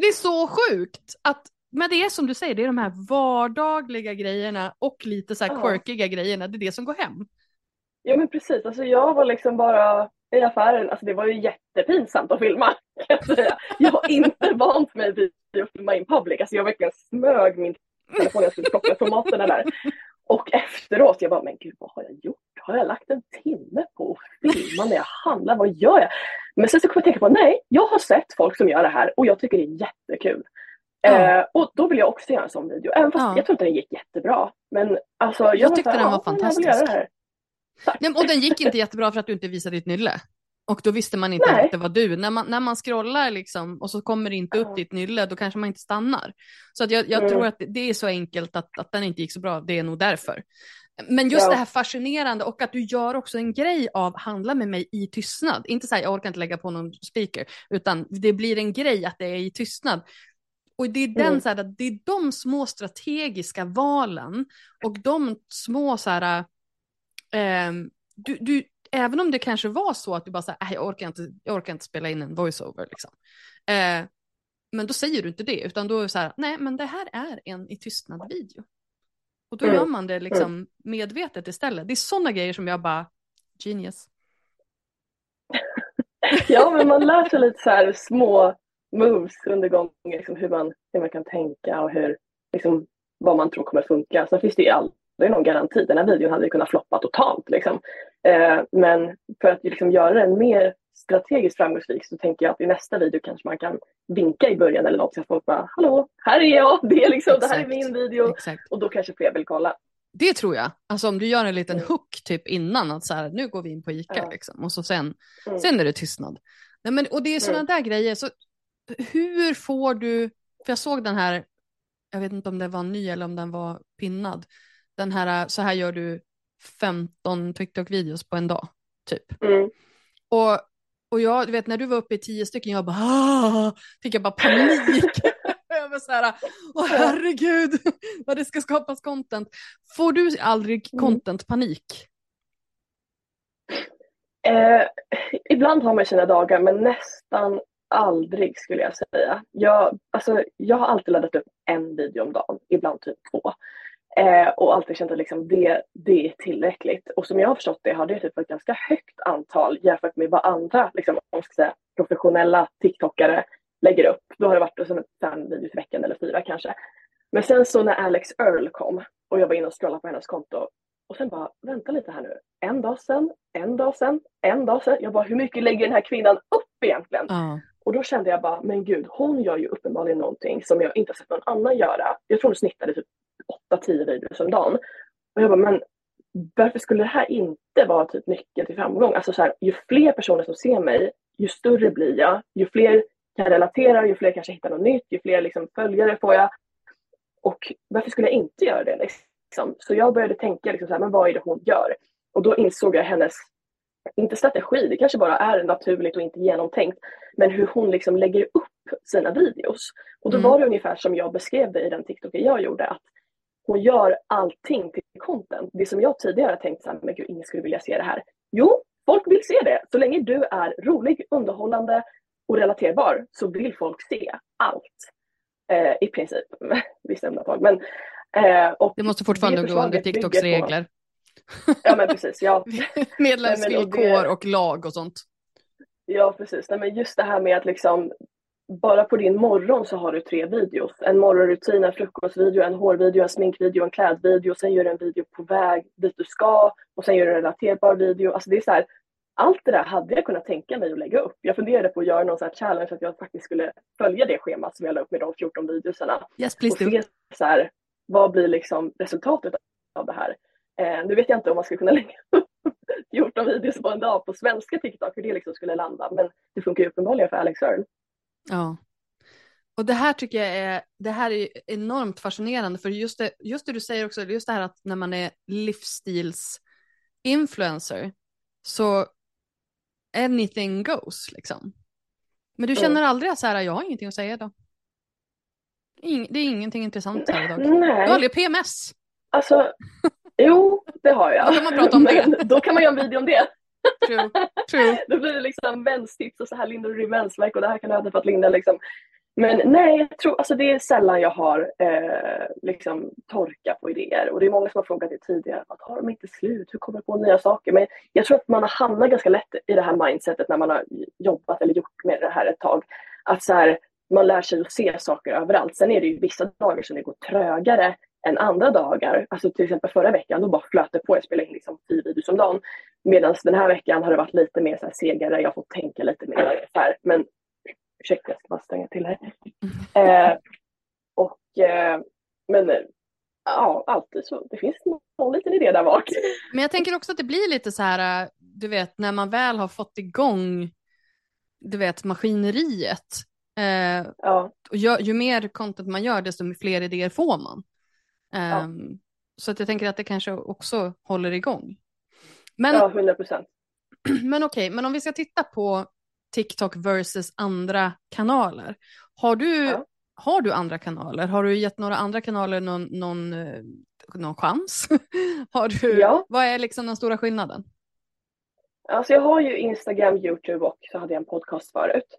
Det är så sjukt att men det är som du säger, det är de här vardagliga grejerna och lite så här Ja. quirkiga grejerna, det är det som går hem. Ja men precis, alltså jag var liksom bara i affären, alltså det var ju jättepinsamt att filma. Kan jag, säga. jag har inte vant mig vid att filma in public, alltså jag verkligen smög min telefon, jag skulle plocka tomaterna där. Och efteråt, jag bara, men gud vad har jag gjort? Har jag lagt en timme på att filma när jag handlar? Vad gör jag? Men sen så kom jag tänka på, nej, jag har sett folk som gör det här och jag tycker det är jättekul. Ja. Eh, och då vill jag också göra en sån video, även fast Ja. jag tror inte den gick jättebra. Men alltså, jag, Jag tyckte så här, den var "Ja, men jag vill göra fantastisk." det här. Nej, och den gick inte jättebra för att du inte visade ditt nylle. Och då visste man inte Nej. att det var du. När man, när man scrollar liksom, och så kommer det inte upp ditt nylle, då kanske man inte stannar. Så att jag, jag Mm. tror att det- är så enkelt att, att den inte gick så bra, det är nog därför. Men just Ja. det här fascinerande och att du gör också en grej av handla med mig i tystnad. Inte så här, jag orkar inte lägga på någon speaker, utan det blir en grej att det är i tystnad. Och det är, den, Mm. så här, det är de små strategiska valen och de små så här, du, du, även om det kanske var så att du bara säger, jag orkar inte, jag orkar inte spela in en voiceover liksom. Eh, men då säger du inte det, utan då är det så här, nej men det här är en i tystnad video. Och då Mm. gör man det liksom medvetet istället. Det är sådana grejer som jag bara, genius. [laughs] Ja, men man lär sig lite så här små moves under gången, liksom hur, man, hur man kan tänka och hur, liksom, vad man tror kommer funka. Sen finns det ju aldrig någon garanti. Den här videon hade kunnat floppa totalt. Liksom. Eh, men för att liksom göra den mer strategiskt framgångsrik så tänker jag att i nästa video kanske man kan vinka i början eller något så att folk bara hallå, här är jag, [laughs] det, är liksom, det här är min video Exakt. och då kanske fler vill kolla. Det tror jag. Alltså om du gör en liten Mm. hook typ innan, att så här, nu går vi in på Ica Ja. liksom, och så sen, Mm. sen är det tystnad. Nej, men, och det är sådana där grejer. Så hur får du, för jag såg den här, jag vet inte om den var ny eller om den var pinnad, den här, så här gör du 15 TikTok-videos på en dag, typ. Mm. Och, och jag, du vet när du var uppe i tio stycken, jag bara, "Ah!" fick jag bara panik. [laughs] Över så här, åh herregud, [laughs] vad det ska skapas content. Får du aldrig Mm. content-panik? Eh, ibland har man sina dagar men nästan aldrig skulle jag säga. Jag, alltså, jag har alltid laddat upp en video om dagen, ibland typ två. Eh, och alltid känt att liksom det, det är tillräckligt. Och som jag har förstått det har det typ ett ganska högt antal jämfört med vad andra liksom, om ska säga, professionella TikTokare lägger upp. Då har det varit som fem videos i veckan eller fyra kanske. Men sen så när Alex Earl kom och jag var inne och scrollade på hennes konto och sen bara, vänta lite här nu. En dag sen, en dag sen, en dag sen. Jag bara, hur mycket lägger den här kvinnan upp egentligen? Mm. Och då kände jag bara, men gud, hon gör ju uppenbarligen någonting som jag inte har sett någon annan göra. Jag tror hon snittade typ 8-10 videos om dagen. Och jag bara, men varför skulle det här inte vara typ nyckeln till framgång? Alltså så här, ju fler personer som ser mig, ju större blir jag. Ju fler kan relatera, ju fler kanske hittar något nytt, ju fler liksom följare får jag. Och varför skulle jag inte göra det? Liksom? Så jag började tänka, liksom så här, men vad är det hon gör? Och då insåg jag hennes, inte strategi, det kanske bara är naturligt och inte genomtänkt, men hur hon liksom lägger upp sina videos. Och då Mm. var det ungefär som jag beskrev det i den TikToken jag gjorde, att hon gör allting till content. Det som jag tidigare har tänkt så här, men gud, ingen skulle vilja se det här. Jo, folk vill se det. Så länge du är rolig, underhållande och relaterbar så vill folk se allt. Eh, I princip, [laughs] vissa undantag. Men, eh, och Det måste fortfarande det gå under TikToks regler. Ja men precis, ja. [laughs] Medlemsvillkor Nej, och det- och lag och sånt. Ja precis, Nej, men just det här med att liksom bara på din morgon så har du tre videos. En morgonrutin, en frukostvideo, en hårvideo, en sminkvideo, en klädvideo. Sen gör du en video på väg dit du ska och sen gör du en relaterbar video. Alltså det är så här, allt det där hade jag kunnat tänka mig att lägga upp. Jag funderade på att göra någon så här challenge att jag faktiskt skulle följa det schemat som jag la upp med de 14 videosarna. Yes Och se så här, vad blir liksom resultatet av det här. Eh, nu vet jag inte om man skulle kunna [laughs] lägga upp 14 videos på en dag på svenska TikTok, hur det liksom skulle landa. Men det funkar ju uppenbarligen för Alex Earl. Ja. Och det här tycker jag är, det här är enormt fascinerande för just det, just det du säger också, just det här att när man är livsstilsinfluencer så anything goes liksom. Men du Mm. känner aldrig att så här, jag har ingenting att säga idag. Ing, det är ingenting intressant här idag. Du har Nej, aldrig PMS. alltså jo, det har jag. Då kan man prata om det. [laughs] Då kan man göra en video om det. True. True. [laughs] Då blir det liksom menstips och så här lindrar du mensvärk och det här kan du äta för att lindra liksom. Men nej, jag tror, alltså det är sällan jag har eh, liksom torka på idéer och det är många som har frågat det tidigare. Att har de inte slut? Hur kommer jag på nya saker? Men jag tror att man har hamnat ganska lätt i det här mindsetet när man har jobbat eller gjort med det här ett tag. Att så här, man lär sig att se saker överallt. Sen är det ju vissa dagar som det går trögare än andra dagar. Alltså till exempel förra veckan, då bara flöt det på. Jag spelade in liksom tio videos om dagen. Medan den här veckan har det varit lite mer så här segare. Jag får tänka lite mer. Så här. Men ursäkta, jag ska bara stänga till här. Eh, och, eh, men eh, ja, alltid så. Det finns någon liten idé där bak. Men jag tänker också att det blir lite så här, äh, du vet, när man väl har fått igång, du vet, maskineriet. Eh, Ja, och ju, ju mer content man gör, desto fler idéer får man. Ja. Ehm, Så att jag tänker att det kanske också håller igång. Men, ja 100 procent. [clears throat] men okej, men om vi ska titta på TikTok versus andra kanaler. Har du, Ja. har du andra kanaler? Har du gett några andra kanaler någon, någon, eh, någon chans? [laughs] har du, Ja. Vad är liksom den stora skillnaden? Alltså jag har ju Instagram, Youtube och så hade jag en podcast förut.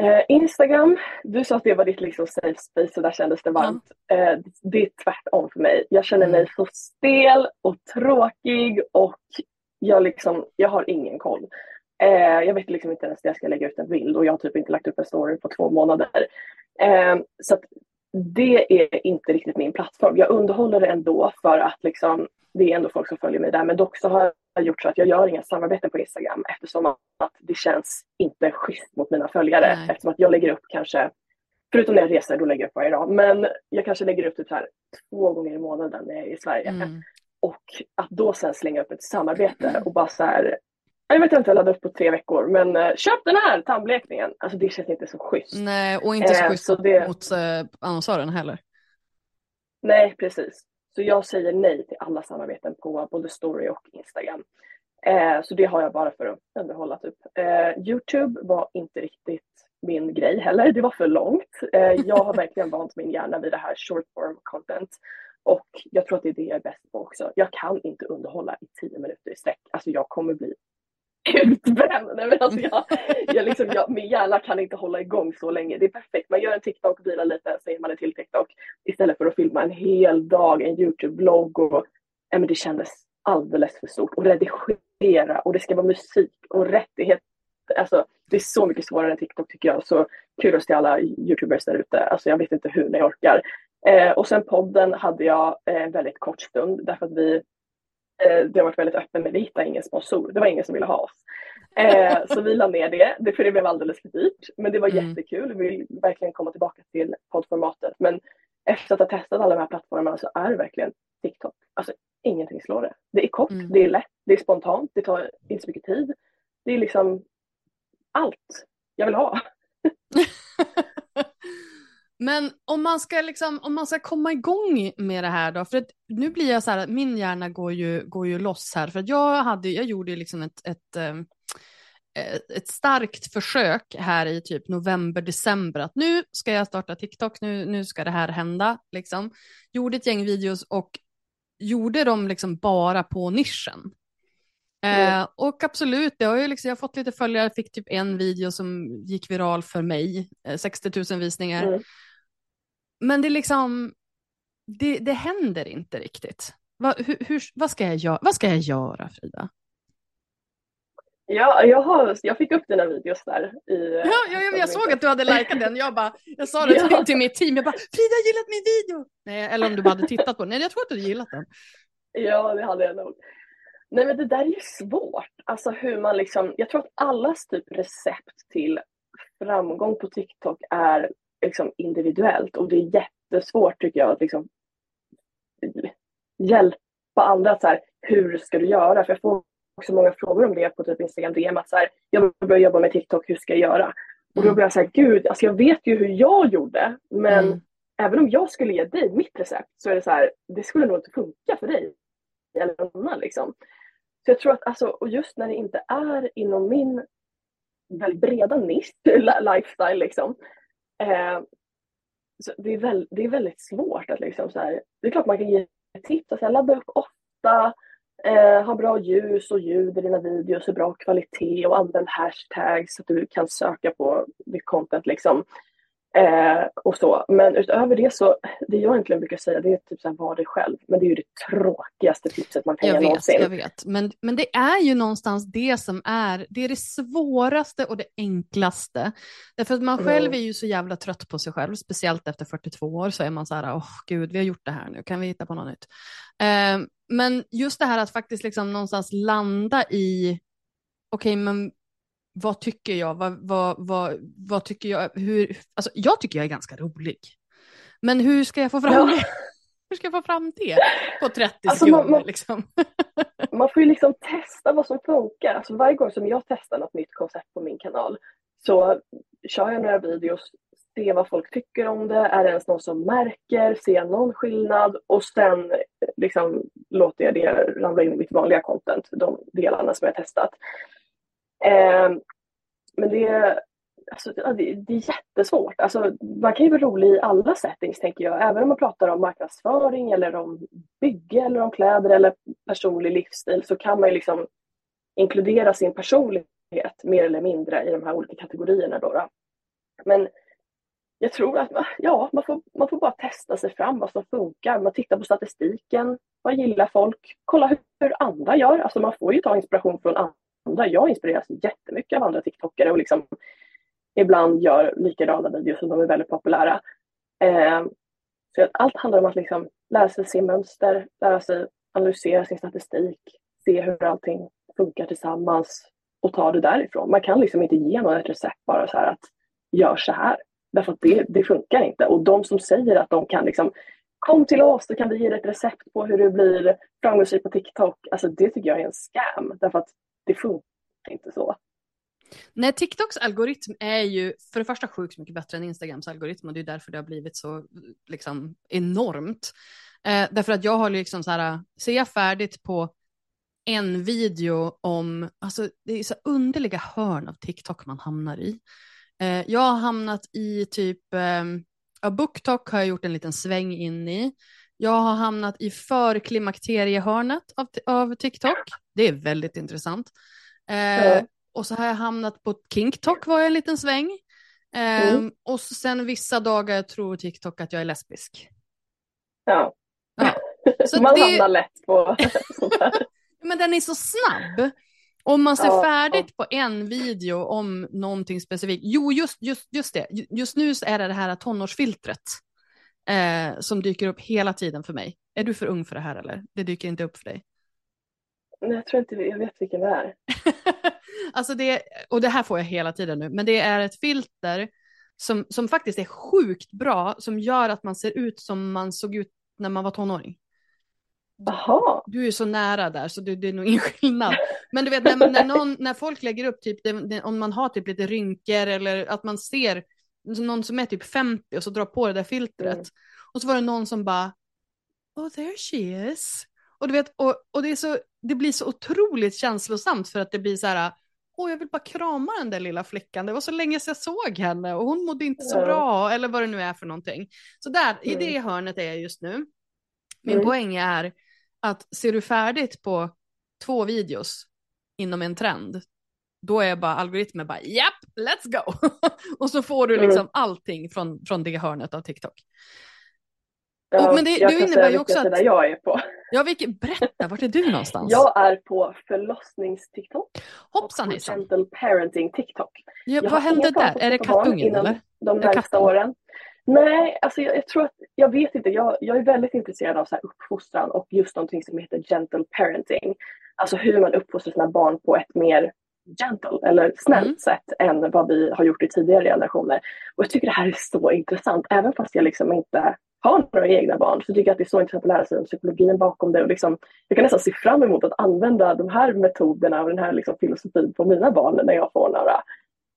Eh, Instagram, du sa att det var ditt liksom safe space och där kändes det varmt. Eh, det är tvärtom för mig. Jag känner mig så stel och tråkig och jag, liksom, jag har ingen koll. Eh, jag vet liksom inte ens när jag ska lägga ut en bild och jag har typ inte lagt upp en story på två månader. Eh, så det är inte riktigt min plattform. Jag underhåller det ändå för att liksom, det är ändå folk som följer mig där. Men dock så har jag gjort så att jag gör inga samarbeten på Instagram eftersom att det känns inte schysst mot mina följare. Nej. Eftersom att jag lägger upp kanske, förutom när jag reser, då lägger jag upp varje dag. Men jag kanske lägger upp typ så här två gånger i månaden när jag är i Sverige. Mm. Och att då sen slänga upp ett samarbete och bara så här, jag vet inte, jag laddade upp på tre veckor, men eh, köp den här tandblekningen. Alltså det känns inte så schysst. Nej, och inte så Eh, schysst så det- mot eh, annonsören heller. Nej, precis. Så jag säger nej till alla samarbeten på både story och Instagram. Eh, så det har jag bara för att underhålla typ. Eh, Youtube var inte riktigt min grej heller. Det var för långt. Eh, jag har verkligen [laughs] vant min hjärna vid det här short form content. Och jag tror att det är det jag är bäst på också. Jag kan inte underhålla i tio minuter i sträck. Alltså jag kommer bli utbränd. Nej, men alltså jag, jag liksom, jag, min hjärna kan inte hålla igång så länge. Det är perfekt. Man gör en TikTok, vilar lite, så ger man en till TikTok. Istället för att filma en hel dag, en YouTube-blogg. Och, ja, men det kändes alldeles för stort. Och redigera och det ska vara musik och rättighet. Alltså, det är så mycket svårare än TikTok tycker jag. Så kudos till alla YouTubers där ute. Alltså, jag vet inte hur ni orkar. Eh, och sen podden hade jag eh, väldigt kort stund därför att vi det har varit väldigt öppen med vi hittade ingen sponsor. Det var ingen som ville ha oss. Eh, [laughs] så vi la ner det, det, för det blev alldeles för dyrt. Men det var Mm. jättekul. Vi vill verkligen komma tillbaka till poddformatet. Men efter att ha testat alla de här plattformarna så är det verkligen TikTok. Alltså ingenting slår det. Det är kort, Mm. det är lätt, det är spontant, det tar inte så mycket tid. Det är liksom allt jag vill ha. [laughs] Men om man ska liksom, om man ska komma igång med det här då, för att nu blir jag så här, min hjärna går ju, går ju loss här, för att jag hade, jag gjorde ju liksom ett, ett, ehm, ett, ett starkt försök här i typ november, december, att nu ska jag starta TikTok, nu, nu ska det här hända, liksom. Gjorde ett gäng videos och gjorde dem liksom bara på nischen. Mm. Eh, och absolut, det har ju liksom, jag har fått lite följare, fick typ en video som gick viral för mig, eh, 60 000 visningar. Mm. Men det är liksom, det, det händer inte riktigt. Va, hur, hur, vad, ska jag göra, vad ska jag göra, Frida? Ja, jag, har, jag fick upp dina videos där. I, Ja, ja, ja, jag såg att du hade likat den. Jag, bara, jag sa det [laughs] till, Ja. till mitt team, jag bara, Frida har gillat min video. Nej, eller om du bara hade tittat på den. Nej, jag tror att du hade gillat den. Ja, det hade jag nog. Nej, men det där är ju svårt. Alltså hur man liksom, jag tror att allas typ recept till framgång på TikTok är liksom individuellt och det är jättesvårt tycker jag att liksom hjälpa andra att så här, hur ska du göra? För jag får också många frågor om det på typ Instagram DM att så här, jag börjar jobba med TikTok, hur ska jag göra? Och då blir jag så här, gud, alltså jag vet ju hur jag gjorde, men Mm. även om jag skulle ge dig mitt recept så är det så här, det skulle nog inte funka för dig eller någon annan liksom. Så jag tror att alltså, och just när det inte är inom min väldigt breda nisch, [laughs] li- lifestyle liksom. Eh, så det, är väl, det är väldigt svårt att liksom så här, det är klart man kan ge tips, alltså, ladda upp ofta, eh, ha bra ljus och ljud i dina videos, och bra kvalitet och använd hashtags så att du kan söka på ditt content liksom. Eh, och så. Men utöver det så, det jag egentligen brukar säga det är typ så här, var dig själv. Men det är ju det tråkigaste tipset man kan Jag ge vet, någonsin. jag vet. Men, men det är ju någonstans det som är, det är det svåraste och det enklaste. Därför att man själv Mm. är ju så jävla trött på sig själv, speciellt efter 42 år så är man så här, åh gud, vi har gjort det här nu, kan vi hitta på något nytt? Eh, men just det här att faktiskt liksom någonstans landa i, okej, men vad tycker jag? Vad, vad, vad, vad tycker jag? Hur, alltså, jag tycker jag är ganska rolig. Men hur ska jag få fram det? Hur ska jag få fram det på 30 Alltså, sekunder? man- man- liksom? [laughs] man får ju liksom testa vad som funkar. Alltså varje gång som jag testar något nytt koncept på min kanal så kör jag några videos, ser vad folk tycker om det, är det ens någon som märker, ser jag någon skillnad och sen liksom låter jag det ramla in i mitt vanliga content, de delarna som jag testat. Eh, men det, alltså, det, det är jättesvårt. Alltså, man kan ju vara rolig i alla settings tänker jag, även om man pratar om marknadsföring eller om bygge eller om kläder eller personlig livsstil så kan man ju liksom inkludera sin personlighet mer eller mindre i de här olika kategorierna. Då, då. Men jag tror att man, ja, man, får, man får bara testa sig fram vad som funkar. Man tittar på statistiken, vad gillar folk? Kolla hur, hur andra gör. Alltså man får ju ta inspiration från andra. Jag inspireras jättemycket av andra TikTokare och liksom ibland gör likadana videos som de är väldigt populära. Eh, så att allt handlar om att liksom lära sig se mönster, lära sig analysera sin statistik, se hur allting funkar tillsammans och ta det därifrån. Man kan liksom inte ge någon ett recept bara så här att gör så här. Därför att det, det funkar inte. Och de som säger att de kan liksom kom till oss, så kan vi ge dig ett recept på hur du blir framgångsrik på TikTok. Alltså det tycker jag är en scam. Därför att det funkar inte så. Nej, TikToks algoritm är ju för det första sjukt mycket bättre än Instagrams algoritm och det är därför det har blivit så liksom enormt. Eh, därför att jag har liksom så här, ser jag färdigt på en video om, alltså det är så underliga hörn av TikTok man hamnar i. Eh, jag har hamnat i typ, eh, ja, BookTok har jag gjort en liten sväng in i. Jag har hamnat i förklimakteriehörnet av, av TikTok. Det är väldigt intressant. Eh, Ja. Och så har jag hamnat på KinkTok var jag en liten sväng. Eh, Mm. Och sen vissa dagar tror TikTok att jag är lesbisk. Ja. Ja. Så Man det- hamnar lätt på [laughs] sånt här. Men den är så snabb. Om man ser Ja, färdigt på en video om någonting specifikt. Jo, just, just, just det. Ju- Just nu så är det det här tonårsfiltret eh, som dyker upp hela tiden för mig. Är du för ung för det här eller? Det dyker inte upp för dig? Nej, Jag tror inte jag vet vilken det är. [laughs] alltså det, och det här får jag hela tiden nu, men det är ett filter som, som faktiskt är sjukt bra, som gör att man ser ut som man såg ut när man var tonåring. Jaha. Du är så nära där så det, det är nog ingen skillnad. Men du vet när, när, någon, när folk lägger upp typ det, det, om man har typ lite rynkor eller att man ser någon som är typ 50 och så drar på det där filtret. Mm. Och så var det någon som bara Oh there she is. Och du vet, och, och det, är så, det blir så otroligt känslosamt för att det blir så här Åh, jag vill bara krama den där lilla flickan. Det var så länge sedan jag såg henne och hon mådde inte så bra eller vad det nu är för någonting. Så där, i Mm. det hörnet är jag just nu. Min Mm. poäng är att ser du färdigt på två videos inom en trend, då är bara algoritmen bara japp, let's go. [laughs] och så får du Mm. liksom allting från, från det hörnet av TikTok. Ja, Och- men det- jag kan innebär ju också att- jag är på. Ja, vilket, berätta, vart är du någonstans? Jag är på förlossnings-TikTok Hoppsan och hejsan. gentle parenting-TikTok. Ja, vad hände där? Är det kattungen eller? De närmsta åren. Nej, alltså jag, jag tror att, jag vet inte, jag, jag är väldigt intresserad av så här uppfostran och just någonting som heter gentle parenting. Alltså hur man uppfostrar sina barn på ett mer gentle eller snällt Mm. sätt än vad vi har gjort i tidigare generationer. Och jag tycker det här är så intressant, även fast jag liksom inte har några egna barn så tycker jag att det är så intressant att lära sig om psykologin bakom det. Och liksom, jag kan nästan se fram emot att använda de här metoderna och den här liksom filosofin på mina barn när jag får några.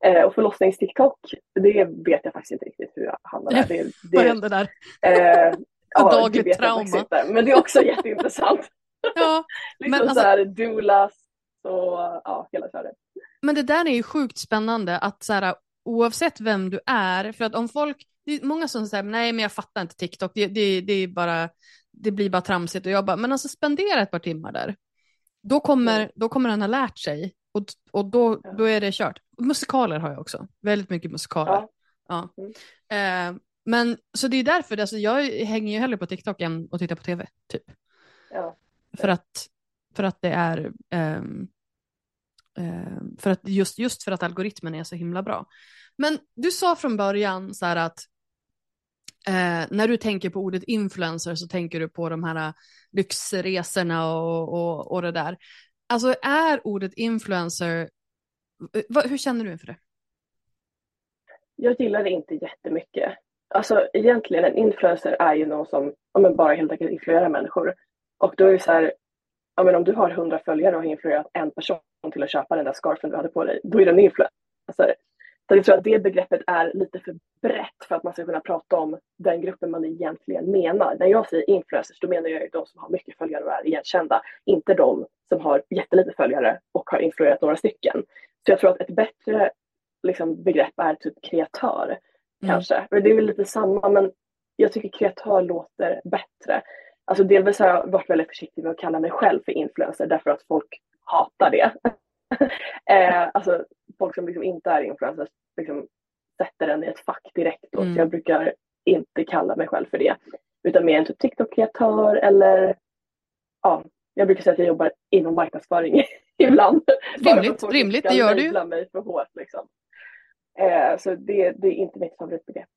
Eh, och förlossnings-TikTok, det vet jag faktiskt inte riktigt hur jag hamnade där. Det, det, [laughs] Vad hände där? Eh, [laughs] ja, Dagligt det trauma. inte. Men det är också jätteintressant. [laughs] Ja, liksom Men alltså- så här doulas och ja, hela köret. Men det där är ju sjukt spännande att så här, oavsett vem du är, för att om folk, det är många som säger nej men jag fattar inte TikTok, det, det, det är bara, det blir bara tramsigt och jag bara, men alltså spendera ett par timmar där. Då kommer, Mm. då kommer han ha lärt sig och, och då, då är det kört. Musikaler har jag också, väldigt mycket musikaler. Ja. Ja. Mm. Eh, men så det är därför, alltså, jag hänger ju hellre på TikTok än att titta på tv, typ. Ja. För att, för att det är, ehm, Eh, för att just, just för att algoritmen är så himla bra. Men du sa från början så här att eh, när du tänker på ordet influencer så tänker du på de här eh, lyxresorna och, och, och det där. Alltså är ordet influencer, eh, vad, hur känner du inför det? Jag gillar det inte jättemycket. alltså egentligen en influencer är ju någon som ja, men bara helt enkelt influerar människor. Och då är det så här, ja, men om du har hundra följare och har influerat en person till att köpa den där scarfen du hade på dig, då är det en influencer. Så jag tror att det begreppet är lite för brett för att man ska kunna prata om den gruppen man egentligen menar. När jag säger influencers då menar jag de som har mycket följare och är igenkända, inte de som har jättelite följare och har influerat några stycken. Så jag tror att ett bättre liksom, begrepp är typ kreatör mm. kanske. Det är väl lite samma men jag tycker kreatör låter bättre. Alltså delvis har jag varit väldigt försiktig med att kalla mig själv för influencer därför att folk hatar det. [laughs] eh, alltså folk som liksom inte är influencers liksom sätter den i ett fack direkt. Då. Mm. Jag brukar inte kalla mig själv för det. Utan mer en typ TikTok-kreatör eller ja, jag brukar säga att jag jobbar inom marknadsföring [laughs] ibland. Rimligt, rimligt det gör du mig för hårt liksom. Eh, så det, det, är inte mitt favoritbegrepp.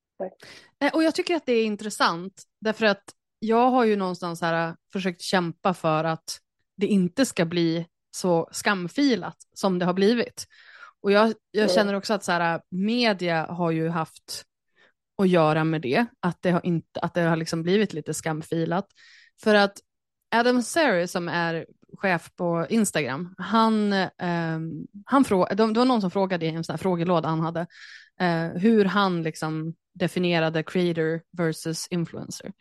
Eh, och jag tycker att det är intressant därför att jag har ju någonstans här äh, försökt kämpa för att det inte ska bli så skamfilat som det har blivit. Och jag, jag känner också att så här, media har ju haft att göra med det, att det har, inte, att det har liksom blivit lite skamfilat. För att Adam Serry som är chef på Instagram, han, eh, han frå, det var någon som frågade i en sån här frågelåda han hade, eh, hur han liksom definierade creator versus influencer.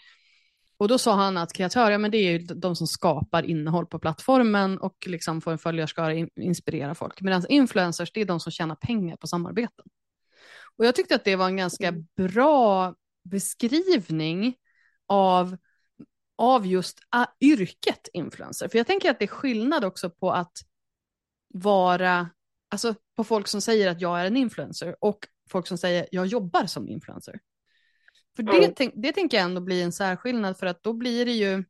Och då sa han att kreatörer, ja, men det är ju de som skapar innehåll på plattformen och liksom får en följarskara in, inspirera folk. Medan influencers, det är de som tjänar pengar på samarbeten. Och jag tyckte att det var en ganska mm. bra beskrivning av, av just yrket influencer. För jag tänker att det är skillnad också på att vara, alltså på folk som säger att jag är en influencer och folk som säger jag jobbar som influencer. För det, mm. tänk, det tänker jag ändå blir en särskillnad för att då blir det ju,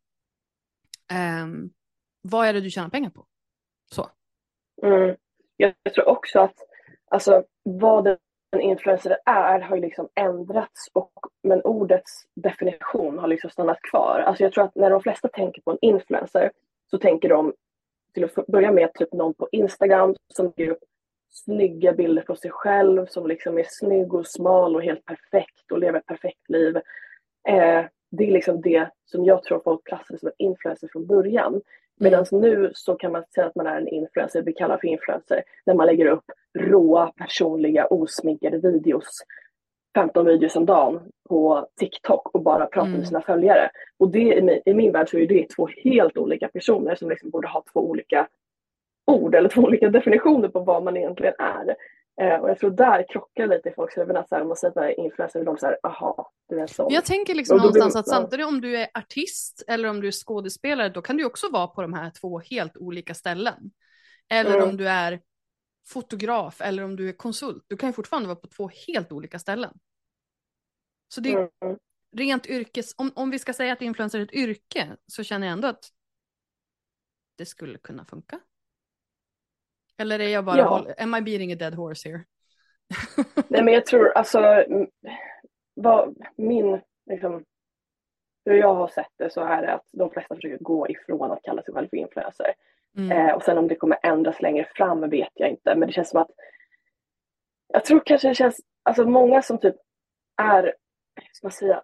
um, vad är det du tjänar pengar på? Så. Mm. Jag, jag tror också att alltså, vad en influencer är har ju liksom ändrats och, men ordets definition har liksom stannat kvar. Alltså jag tror att när de flesta tänker på en influencer så tänker de till att börja med typ någon på Instagram som lägger upp snygga bilder på sig själv som liksom är snygg och smal och helt perfekt och lever ett perfekt liv. Eh, det är liksom det som jag tror folk klassade som en influencer från början. Medan mm. nu så kan man säga att man är en influencer, vi kallar för influencer, när man lägger upp råa, personliga, osminkade videos 15 videos om dagen på TikTok och bara pratar mm. med sina följare. Och det i min, i min värld så är det två helt olika personer som liksom borde ha två olika ord eller två olika definitioner på vad man egentligen är. Eh, och jag tror där krockar lite i folks huvuden att om man säger att man är influencer, är de så här, aha, du är sån. Jag tänker liksom någonstans att samtidigt om du är artist eller om du är skådespelare, då kan du också vara på de här två helt olika ställen. Eller mm. om du är fotograf eller om du är konsult, du kan ju fortfarande vara på två helt olika ställen. Så det är mm. rent yrkes, om, om vi ska säga att influencer är ett yrke, så känner jag ändå att det skulle kunna funka. Eller är jag bara, ja. am I beating a dead horse here? [laughs] Nej men jag tror alltså, vad min, liksom, hur jag har sett det så är det att de flesta försöker gå ifrån att kalla sig själv för influencer. Mm. Eh, och sen om det kommer ändras längre fram vet jag inte men det känns som att jag tror kanske det känns, alltså många som typ är, ska man säga,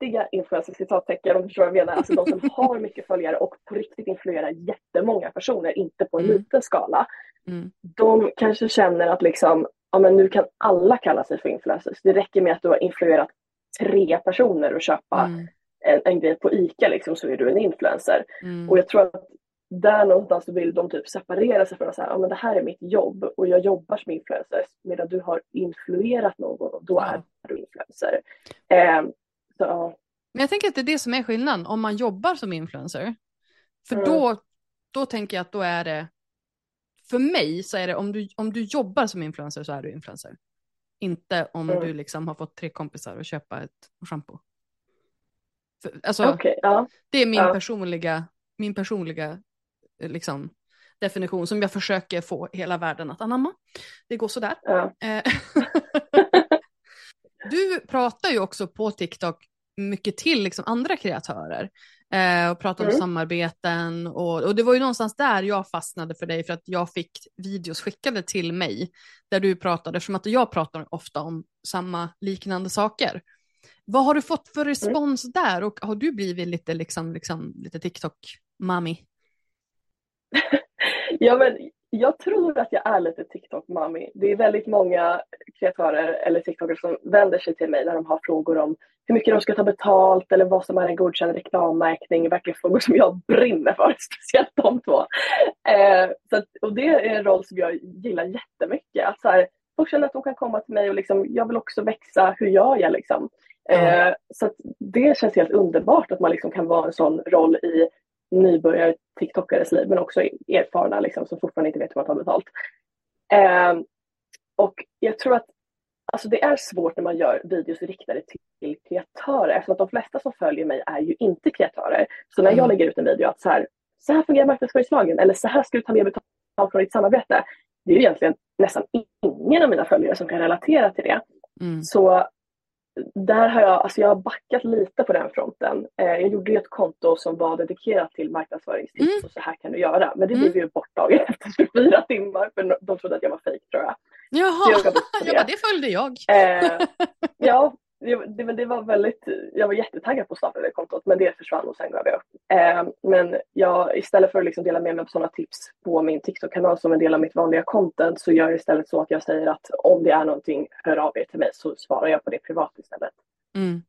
riktiga influencers, citattecken om du förstår vad jag menar, alltså de som [laughs] har mycket följare och på riktigt influerar jättemånga personer, inte på en mm. liten skala. Mm. De kanske känner att liksom, ja men nu kan alla kalla sig för influencers. Det räcker med att du har influerat tre personer och köpa mm. en, en grej på ICA liksom, så är du en influencer. Mm. Och jag tror att där någonstans vill de typ separera sig från att säga, ja men det här är mitt jobb och jag jobbar som influencer medan du har influerat någon och då ja. är du influencer. Eh, så, Men jag tänker att det är det som är skillnaden om man jobbar som influencer. För mm. då, då tänker jag att då är det, för mig så är det om du, om du jobbar som influencer så är du influencer. Inte om mm. du liksom har fått tre kompisar att köpa ett schampo. alltså, okay, ja. Det är min ja. personliga, min personliga eh, liksom, definition som jag försöker få hela världen att anamma. Det går sådär. Ja. [laughs] Du pratar ju också på TikTok mycket till liksom andra kreatörer. eh, och pratade Mm. om samarbeten. Och, och det var ju någonstans där jag fastnade för dig för att jag fick videos skickade till mig där du pratade, eftersom att jag pratar ofta om samma liknande saker. Vad har du fått för respons där och har du blivit lite, liksom, liksom, lite TikTok-mami? [laughs] Ja, men jag tror att jag är lite TikTok-mami. Det är väldigt många kreatörer eller TikTokare som vänder sig till mig när de har frågor om hur mycket de ska ta betalt eller vad som är en godkänd reklammärkning. Verkligen frågor som jag brinner för, [laughs] speciellt de två. Eh, så att, och det är en roll som jag gillar jättemycket. Att så här, folk känner att de kan komma till mig och liksom, jag vill också växa, hur gör jag liksom? Eh, så att det känns helt underbart att man liksom kan vara en sån roll i nybörjare TikTokares liv men också erfarna liksom, som fortfarande inte vet hur man tar betalt. Eh, och jag tror att alltså, det är svårt när man gör videos riktade till kreatörer eftersom att de flesta som följer mig är ju inte kreatörer. Så när jag Mm. lägger ut en video att så här, så här fungerar marknadsföringslagen eller så här ska du ta mer betalt från ditt samarbete. Det är ju egentligen nästan ingen av mina följare som kan relatera till det. Mm. Så där har jag, alltså jag har backat lite på den fronten. Eh, jag gjorde ju ett konto som var dedikerat till marknadsföringstips Mm. och så här kan du göra. Men det Mm. blev ju borttaget [laughs] efter 24 timmar för de trodde att jag var fejk tror jag. Jaha, jag [laughs] ja, men det följde jag. Eh, ja, det, det, var väldigt, jag var jättetaggad på att starta det kontot men det försvann och sen gav jag upp. Eh, men jag, istället för att liksom dela med mig av sådana tips på min TikTok-kanal som en del av mitt vanliga content så gör jag istället så att jag säger att om det är någonting, hör av er till mig så svarar jag på det privat istället. Mm.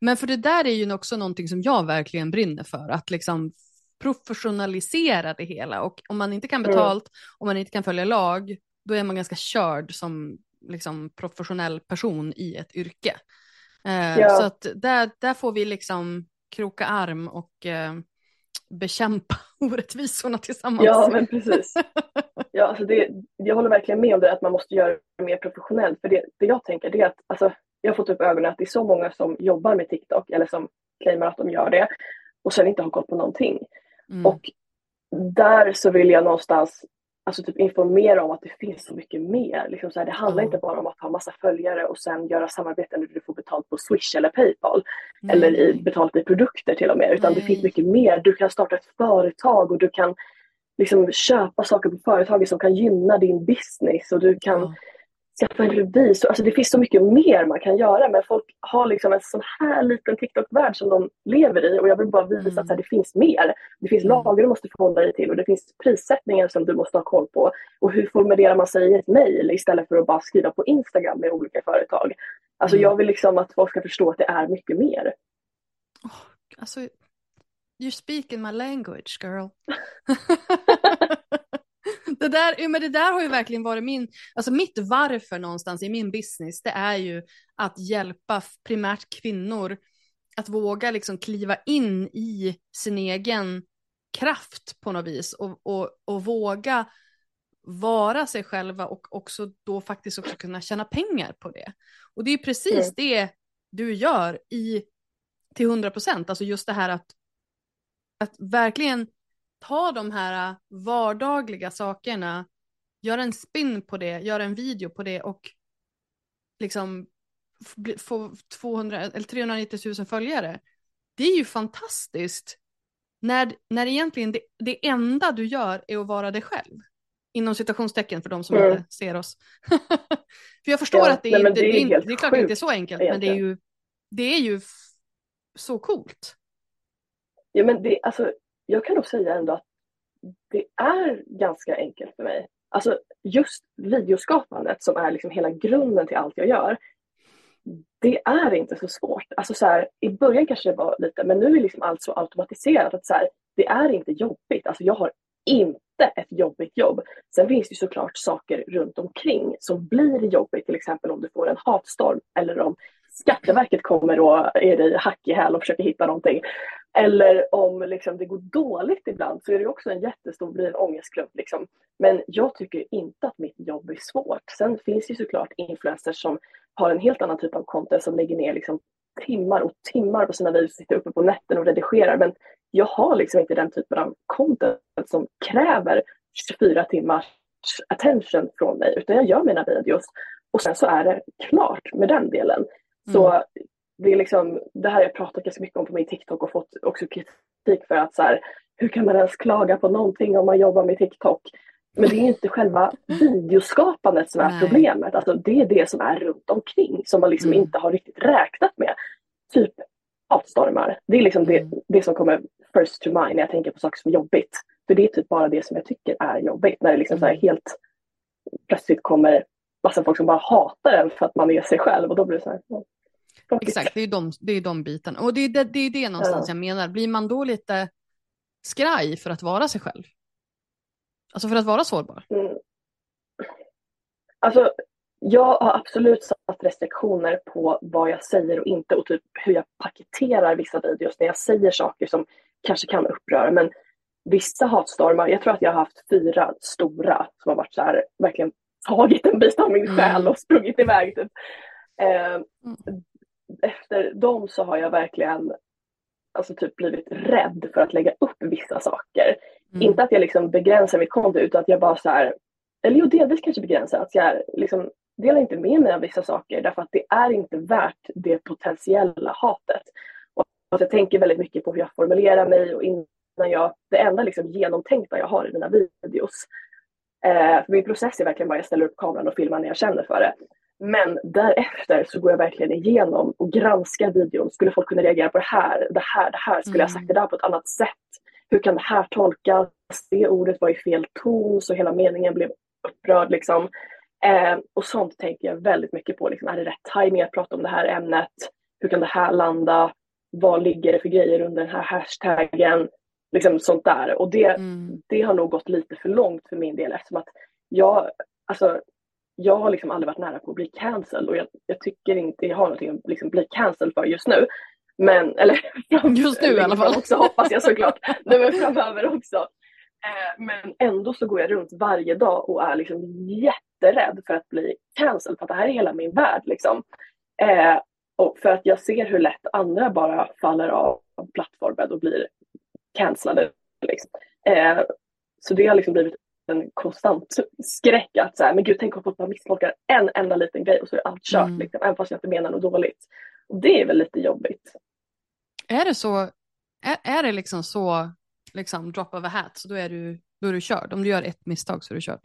Men för det där är ju också någonting som jag verkligen brinner för, att liksom professionalisera det hela. Och om man inte kan Mm. betalt, om man inte kan följa lag, då är man ganska körd som liksom, professionell person i ett yrke. Eh, Ja. Så att där, där får vi liksom kroka arm och eh, bekämpa [laughs] orättvisorna tillsammans. Ja, men precis. Ja, alltså det, jag håller verkligen med om det att man måste göra det mer professionellt. För det, det jag tänker det är att alltså, jag har fått upp ögonen att det är så många som jobbar med TikTok eller som claimar att de gör det och sen inte har koll på någonting. Mm. Och där så vill jag någonstans alltså typ informera om att det finns så mycket mer. Liksom så här, det handlar Ja. inte bara om att ha massa följare och sen göra samarbeten där du får betalt på Swish eller Paypal. Nej. Eller i, betalt i produkter till och med. Utan det Nej. finns mycket mer. Du kan starta ett företag och du kan liksom köpa saker på företaget som kan gynna din business och du kan. Skaffa en revisor. Alltså det finns så mycket mer man kan göra men folk har liksom en sån här liten TikTok-värld som de lever i och jag vill bara visa Mm. att här, det finns mer. Det finns Mm. lagar du måste förhålla dig till och det finns prissättningar som du måste ha koll på. Och hur formulerar man sig i ett mejl istället för att bara skriva på Instagram med olika företag. Alltså Mm. jag vill liksom att folk ska förstå att det är mycket mer. Alltså, you speak in my language girl. [laughs] [laughs] det, där, men det där har ju verkligen varit min, alltså mitt varför någonstans i min business, det är ju att hjälpa primärt kvinnor att våga liksom kliva in i sin egen kraft på något vis och, och, och våga vara sig själva och också då faktiskt också kunna tjäna pengar på det. Och det är precis Mm. det du gör i till 100 procent, alltså just det här att, att verkligen ta de här vardagliga sakerna, göra en spin på det, göra en video på det och liksom få 200 eller 390 000 följare. Det är ju fantastiskt när, när egentligen det, det enda du gör är att vara dig själv. Inom citationstecken för de som Mm. inte ser oss. [laughs] för jag förstår Ja, att det, nej, inte, det är det, är, det är klart det inte är så enkelt, men det är egentligen. ju, det är ju så coolt. Ja, men det, alltså, jag kan nog säga ändå att det är ganska enkelt för mig. Alltså just videoskapandet som är liksom hela grunden till allt jag gör. Det är inte så svårt. Alltså så här, I början kanske det var lite, men nu är liksom allt så automatiserat att så här, det är inte jobbigt. Alltså jag har inte ett jobbigt jobb. Sen finns det ju såklart saker runt omkring som blir jobbigt, till exempel om du får en hatstorm eller om Skatteverket kommer och är dig hack i häl och försöker hitta någonting. Eller om liksom, det går dåligt ibland så är det också en jättestor, blir en ångestklump. Liksom. Men jag tycker inte att mitt jobb är svårt. Sen finns det ju såklart influencers som har en helt annan typ av content som lägger ner liksom timmar och timmar på sina videos, sitter uppe på nätten och redigerar. Men jag har liksom inte den typen av content som kräver 24 timmars attention från mig, utan jag gör mina videos och sen så är det klart med den delen. Så det är liksom, det här har jag pratat ganska mycket om på min TikTok och fått också kritik för att så här, hur kan man ens klaga på någonting om man jobbar med TikTok? Men det är inte själva videoskapandet som är Nej. problemet. Alltså det är det som är runt omkring som man liksom Mm. inte har riktigt räknat med. Typ hatstormar. Det är liksom det, Mm. det som kommer first to mind när jag tänker på saker som är jobbigt. För det är typ bara det som jag tycker är jobbigt. När det liksom så Mm. helt plötsligt kommer massa folk som bara hatar en för att man är sig själv och då blir det så här. Exakt, det är ju de, det är de bitarna. Och det är det, det, är det någonstans Ja. jag menar. Blir man då lite skraj för att vara sig själv? Alltså för att vara sårbar? Mm. Alltså, jag har absolut satt restriktioner på vad jag säger och inte och typ hur jag paketerar vissa videos när jag säger saker som kanske kan uppröra. Men vissa hatstormar, jag tror att jag har haft fyra stora som har varit så här, verkligen tagit en bit av min Mm. själ och sprungit iväg. Typ. Eh, Efter dem så har jag verkligen alltså typ blivit rädd för att lägga upp vissa saker. Mm. Inte att jag liksom begränsar mitt konto utan att jag bara så här, eller jo delvis kanske begränsar, att jag liksom delar inte med mig av vissa saker därför att det är inte värt det potentiella hatet. Och att jag tänker väldigt mycket på hur jag formulerar mig och innan jag, det enda liksom genomtänkta jag har i mina videos. Eh, för min process är verkligen bara jag ställer upp kameran och filmar när jag känner för det. Men därefter så går jag verkligen igenom och granskar videon. Skulle folk kunna reagera på det här, det här, det här? Skulle jag sagt det där på ett annat sätt? Hur kan det här tolkas? Det ordet var i fel ton så hela meningen blev upprörd liksom. Eh, och sånt tänker jag väldigt mycket på. Liksom, är det rätt timing att prata om det här ämnet? Hur kan det här landa? Vad ligger det för grejer under den här hashtaggen? Liksom sånt där. Och det, Mm. det har nog gått lite för långt för min del eftersom att jag, alltså, jag har liksom aldrig varit nära på att bli cancelled och jag, jag tycker inte jag har någonting att liksom bli cancelled för just nu. Men, eller [laughs] Just nu i alla fall. Också hoppas jag såklart. [laughs] Nej, men framöver också. Eh, men ändå så går jag runt varje dag och är liksom jätterädd för att bli cancelled för att det här är hela min värld liksom. Eh, och för att jag ser hur lätt andra bara faller av plattformen och blir cancellade. Liksom. Eh, så det har liksom blivit en konstant skräck att så här, men gud tänk om folk bara misstolkar en enda liten grej och så är allt kört Mm. liksom, även fast jag inte menar något dåligt. Och det är väl lite jobbigt. Är det så, är, är det liksom så, liksom drop of a hat, så då är, du, då är du körd. Om du gör ett misstag så är du körd.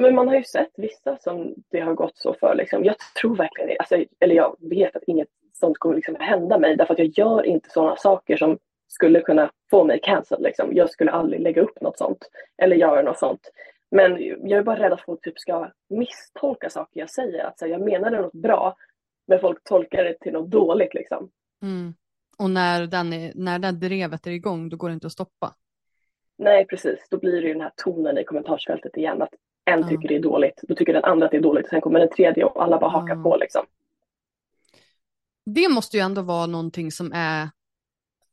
Men man har ju sett vissa som det har gått så för. Liksom. Jag tror verkligen, alltså, eller jag vet att inget sånt kommer liksom hända mig därför att jag gör inte sådana saker som skulle kunna få mig cancelled. Liksom. Jag skulle aldrig lägga upp något sånt eller göra något sånt. Men jag är bara rädd att folk typ ska misstolka saker jag säger. Att så här, jag menade något bra men folk tolkar det till något dåligt. Liksom. Mm. Och när den, är, när den drevet är igång, då går det inte att stoppa. Nej precis, då blir det ju den här tonen i kommentarsfältet igen. Att en Ja. tycker det är dåligt, då tycker den andra att det är dåligt sen kommer den tredje och alla bara hakar Ja. på. Liksom. Det måste ju ändå vara någonting som är...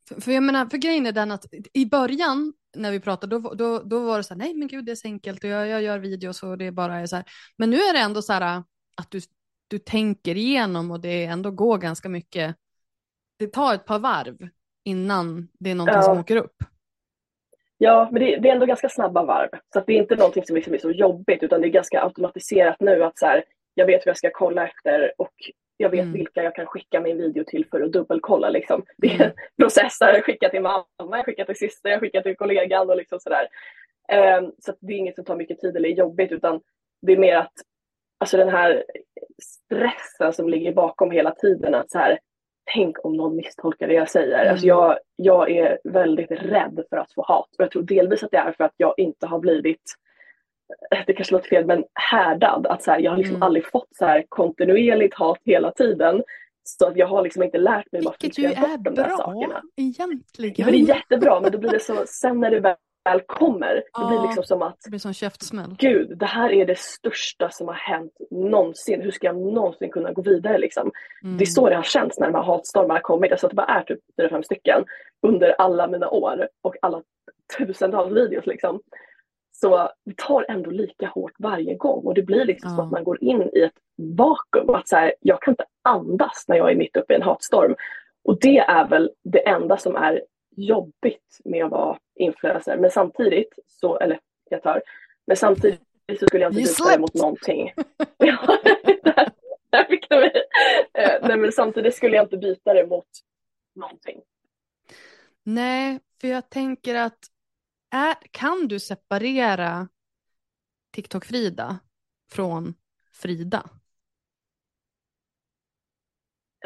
För, för jag menar, för grejen är den att i början när vi pratade, då, då, då var det så här, nej men gud det är så enkelt och jag, jag gör videos och det bara är så här. Men nu är det ändå så här att du, du tänker igenom och det ändå går ganska mycket, det tar ett par varv innan det är någonting Ja. som åker upp. Ja, men det, det är ändå ganska snabba varv. Så det är inte någonting som liksom är så jobbigt utan det är ganska automatiserat nu att så här, jag vet vad jag ska kolla efter och jag vet Mm. vilka jag kan skicka min video till för att dubbelkolla. Liksom. Det är Mm. [laughs] en process där jag skickar till mamma, jag skickar till syster, jag skickar till kollegan och liksom sådär. Ehm, så det är inget som tar mycket tid eller är jobbigt utan det är mer att alltså den här stressen som ligger bakom hela tiden att så här, tänk om någon misstolkar det jag säger. Mm. Alltså jag, jag är väldigt rädd för att få hat och jag tror delvis att det är för att jag inte har blivit det kanske låter fel, men härdad. Att så här, jag har liksom Mm. aldrig fått så här kontinuerligt hat hela tiden. Så att jag har liksom inte lärt mig Vilket ju filtrera är bort de där bra sakerna. egentligen. Ja, men det är jättebra, men då blir det så, sen när det väl kommer, det blir Ja. liksom som att Det blir som käftsmäll. gud, det här är det största som har hänt någonsin. Hur ska jag någonsin kunna gå vidare liksom? Mm. Det är så det har känts när de här hatstormarna har kommit. Alltså att det bara är typ 4-5 stycken under alla mina år och alla tusentals videos liksom. Så det tar ändå lika hårt varje gång och det blir liksom som Ja. att man går in i ett vakuum. Att så här, jag kan inte andas när jag är mitt uppe i en hatstorm. Och det är väl det enda som är jobbigt med att vara influencer. Men samtidigt så, eller jag tar, men samtidigt så skulle jag inte byta emot slipped. någonting. [laughs] Ja, Där fick du mig. Eh, nej men samtidigt skulle jag inte byta det mot någonting. Nej, för jag tänker att är, kan du separera TikTok-Frida från Frida?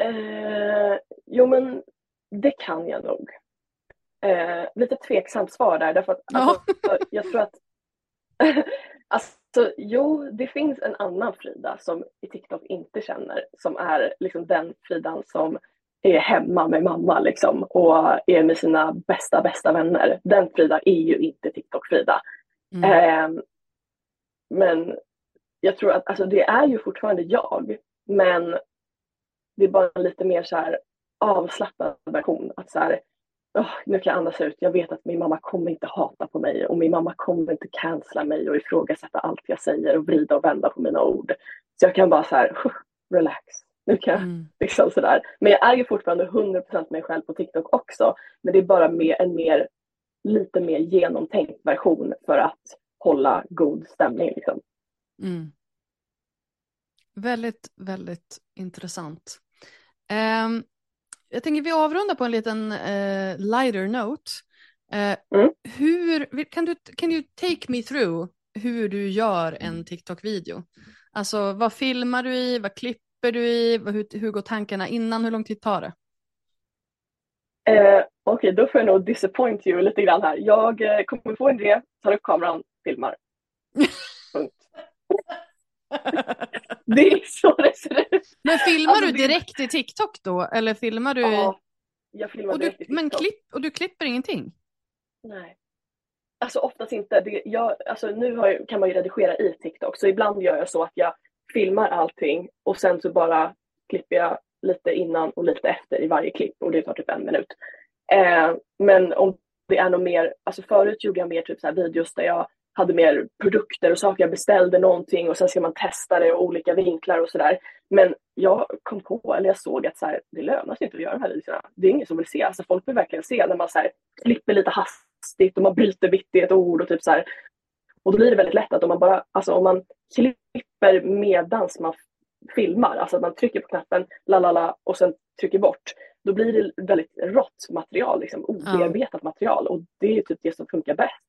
Eh, jo men det kan jag nog. Eh, lite tveksamt svar där därför att Ja. alltså, jag tror att [laughs] Alltså jo, det finns en annan Frida som i TikTok inte känner som är liksom den Fridan som är hemma med mamma liksom och är med sina bästa bästa vänner. Den Frida är ju inte TikTok-Frida. Mm. Eh, men jag tror att alltså, det är ju fortfarande jag, men det är bara en lite mer så här avslappnad version. Att så här, "Åh, nu kan jag andas ut. Jag vet att min mamma kommer inte hata på mig och min mamma kommer inte cancella mig och ifrågasätta allt jag säger och vrida och vända på mina ord. Så jag kan bara så här, [laughs] relax. Nu kan jag Mm. liksom sådär. Men jag är ju fortfarande 100% mig själv på TikTok också. Men det är bara mer, en mer, lite mer genomtänkt version för att hålla god stämning. Liksom. Mm. Väldigt, väldigt intressant. Ehm, jag tänker vi avrundar på en liten eh, lighter note. Eh, Mm. hur, kan, du, kan du take me through hur du gör en TikTok-video? Alltså vad filmar du i, vad klipper du i, hur, hur går tankarna innan, hur lång tid tar det? Eh, Okej, då får jag nog disappoint you lite grann här. Jag eh, kommer få en idé, tar upp kameran, filmar. Punkt. Det är så det ser ut. Men filmar Alltså, du det- direkt i TikTok då, eller filmar du? Ja, jag filmar och du direkt i men TikTok. klipp, och du klipper ingenting? Nej. Alltså oftast inte. Det, jag, alltså, nu jag, kan man ju redigera i TikTok så ibland gör jag så att jag filmar allting och sen så bara klipper jag lite innan och lite efter i varje klipp och det tar typ en minut. Eh, men om det är något mer, alltså förut gjorde jag mer typ så här videos där jag hade mer produkter och saker. Jag beställde någonting och sen ska man testa det och olika vinklar och sådär. Men jag kom på, eller jag såg att så här, det lönar sig inte att göra de här videorna. Det är ingen som vill se. Alltså folk vill verkligen se när man så här, klipper lite hastigt och man bryter vitt i ett ord och typ så här. Och då blir det väldigt lätt att om man bara, alltså om man klipper medans man filmar, alltså att man trycker på knappen la la la och sen trycker bort. Då blir det väldigt rått material, liksom obearbetat material och det är typ det som funkar bäst.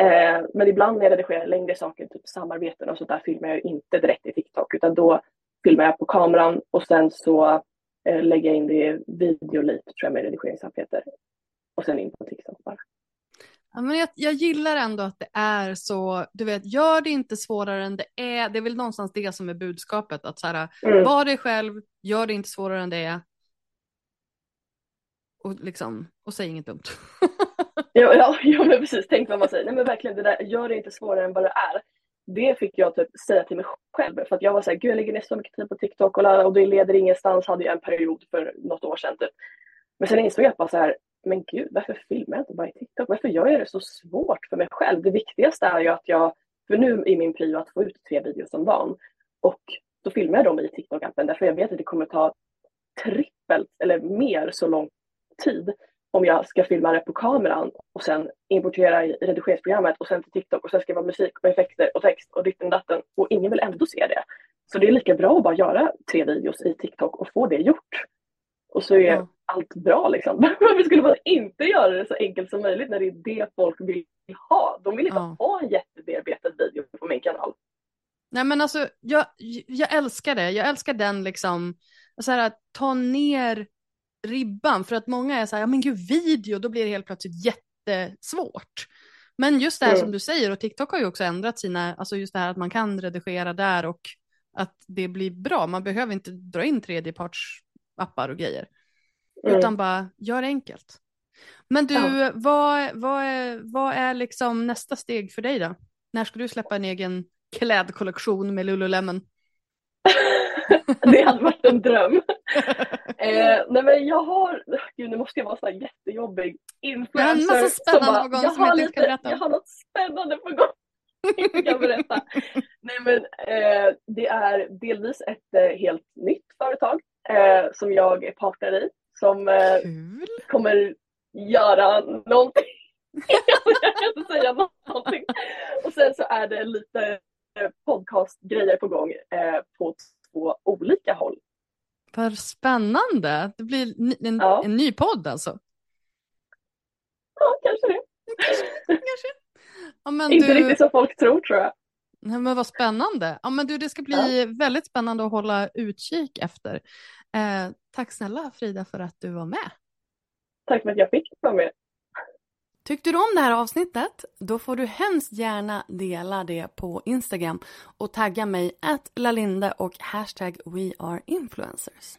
Eh, men ibland när jag redigerar längre saker, typ samarbeten och sånt där, filmar jag inte direkt i TikTok utan då filmar jag på kameran och sen så eh, lägger jag in det i videolite tror jag med redigeringsarbete. Och sen in på TikTok bara. Ja, men jag, jag gillar ändå att det är så, du vet, gör det inte svårare än det är. Det är väl någonstans det som är budskapet, att så här, Mm. var dig själv, gör det inte svårare än det är. Och liksom, och säg inget dumt. [laughs] Ja, ja, ja men precis, tänk vad man säger. Nej men verkligen det där, gör det inte svårare än vad det är. Det fick jag typ säga till mig själv för att jag var såhär, gud jag lägger ner så mycket tid på TikTok och, och det leder ingenstans hade jag en period för något år sedan typ. Men sen insåg jag bara så här, men gud varför filmar jag inte bara i TikTok? Varför gör jag det så svårt för mig själv? Det viktigaste är ju att jag, för nu är min prio att få ut tre videos om dagen och då filmar jag dem i TikTok-appen därför jag vet att det kommer ta trippelt eller mer så lång tid om jag ska filma det på kameran och sen importera i redigeringsprogrammet och sen till TikTok och sen ska det vara musik och effekter och text och ditten datten och ingen vill ändå se det. Så det är lika bra att bara göra tre videos i TikTok och få det gjort. Och så är Ja. allt bra liksom. [laughs] Varför skulle man inte göra det så enkelt som möjligt när det är det folk vill ha? De vill inte Ja. ha en jättebearbetad video på min kanal. Nej men alltså, jag, jag älskar det. Jag älskar den liksom, så här, att ta ner ribban. För att många är så här, ja men gud video, då blir det helt plötsligt jättesvårt. Men just det här Mm. som du säger, och TikTok har ju också ändrat sina, alltså just det här att man kan redigera där och att det blir bra. Man behöver inte dra in tredjepartsappar och grejer. Mm. Utan bara gör det enkelt. Men du, Ja. vad, vad, är, vad är liksom nästa steg för dig då? När ska du släppa en egen klädkollektion med Lululemon? [laughs] det hade varit en dröm. [laughs] eh, nej men jag har, gud nu måste jag vara så här jättejobbig influencer. Jag har en massa spännande på gång jag som jag inte kan berätta om." Jag har något spännande på gång. [laughs] kan berätta. Nej men eh, det är delvis ett eh, helt nytt företag eh, som jag är partner i som eh, kommer göra någonting. [laughs] jag kan inte säga någonting. Och sen så är det lite eh, podcastgrejer på gång eh, på två olika håll. Vad spännande. Det blir en, Ja. en ny podd alltså. Ja, kanske det. Kanske. Ja, men Inte du, riktigt som folk tror tror jag. Nej, men vad spännande. Ja, men du, det ska bli väldigt spännande att hålla utkik efter. Eh, tack snälla Frida för att du var med. Tack för att jag fick vara med. Tyckte du om det här avsnittet? Då får du hemskt gärna dela det på Instagram och tagga mig att lalinde och hashtag weareinfluencers.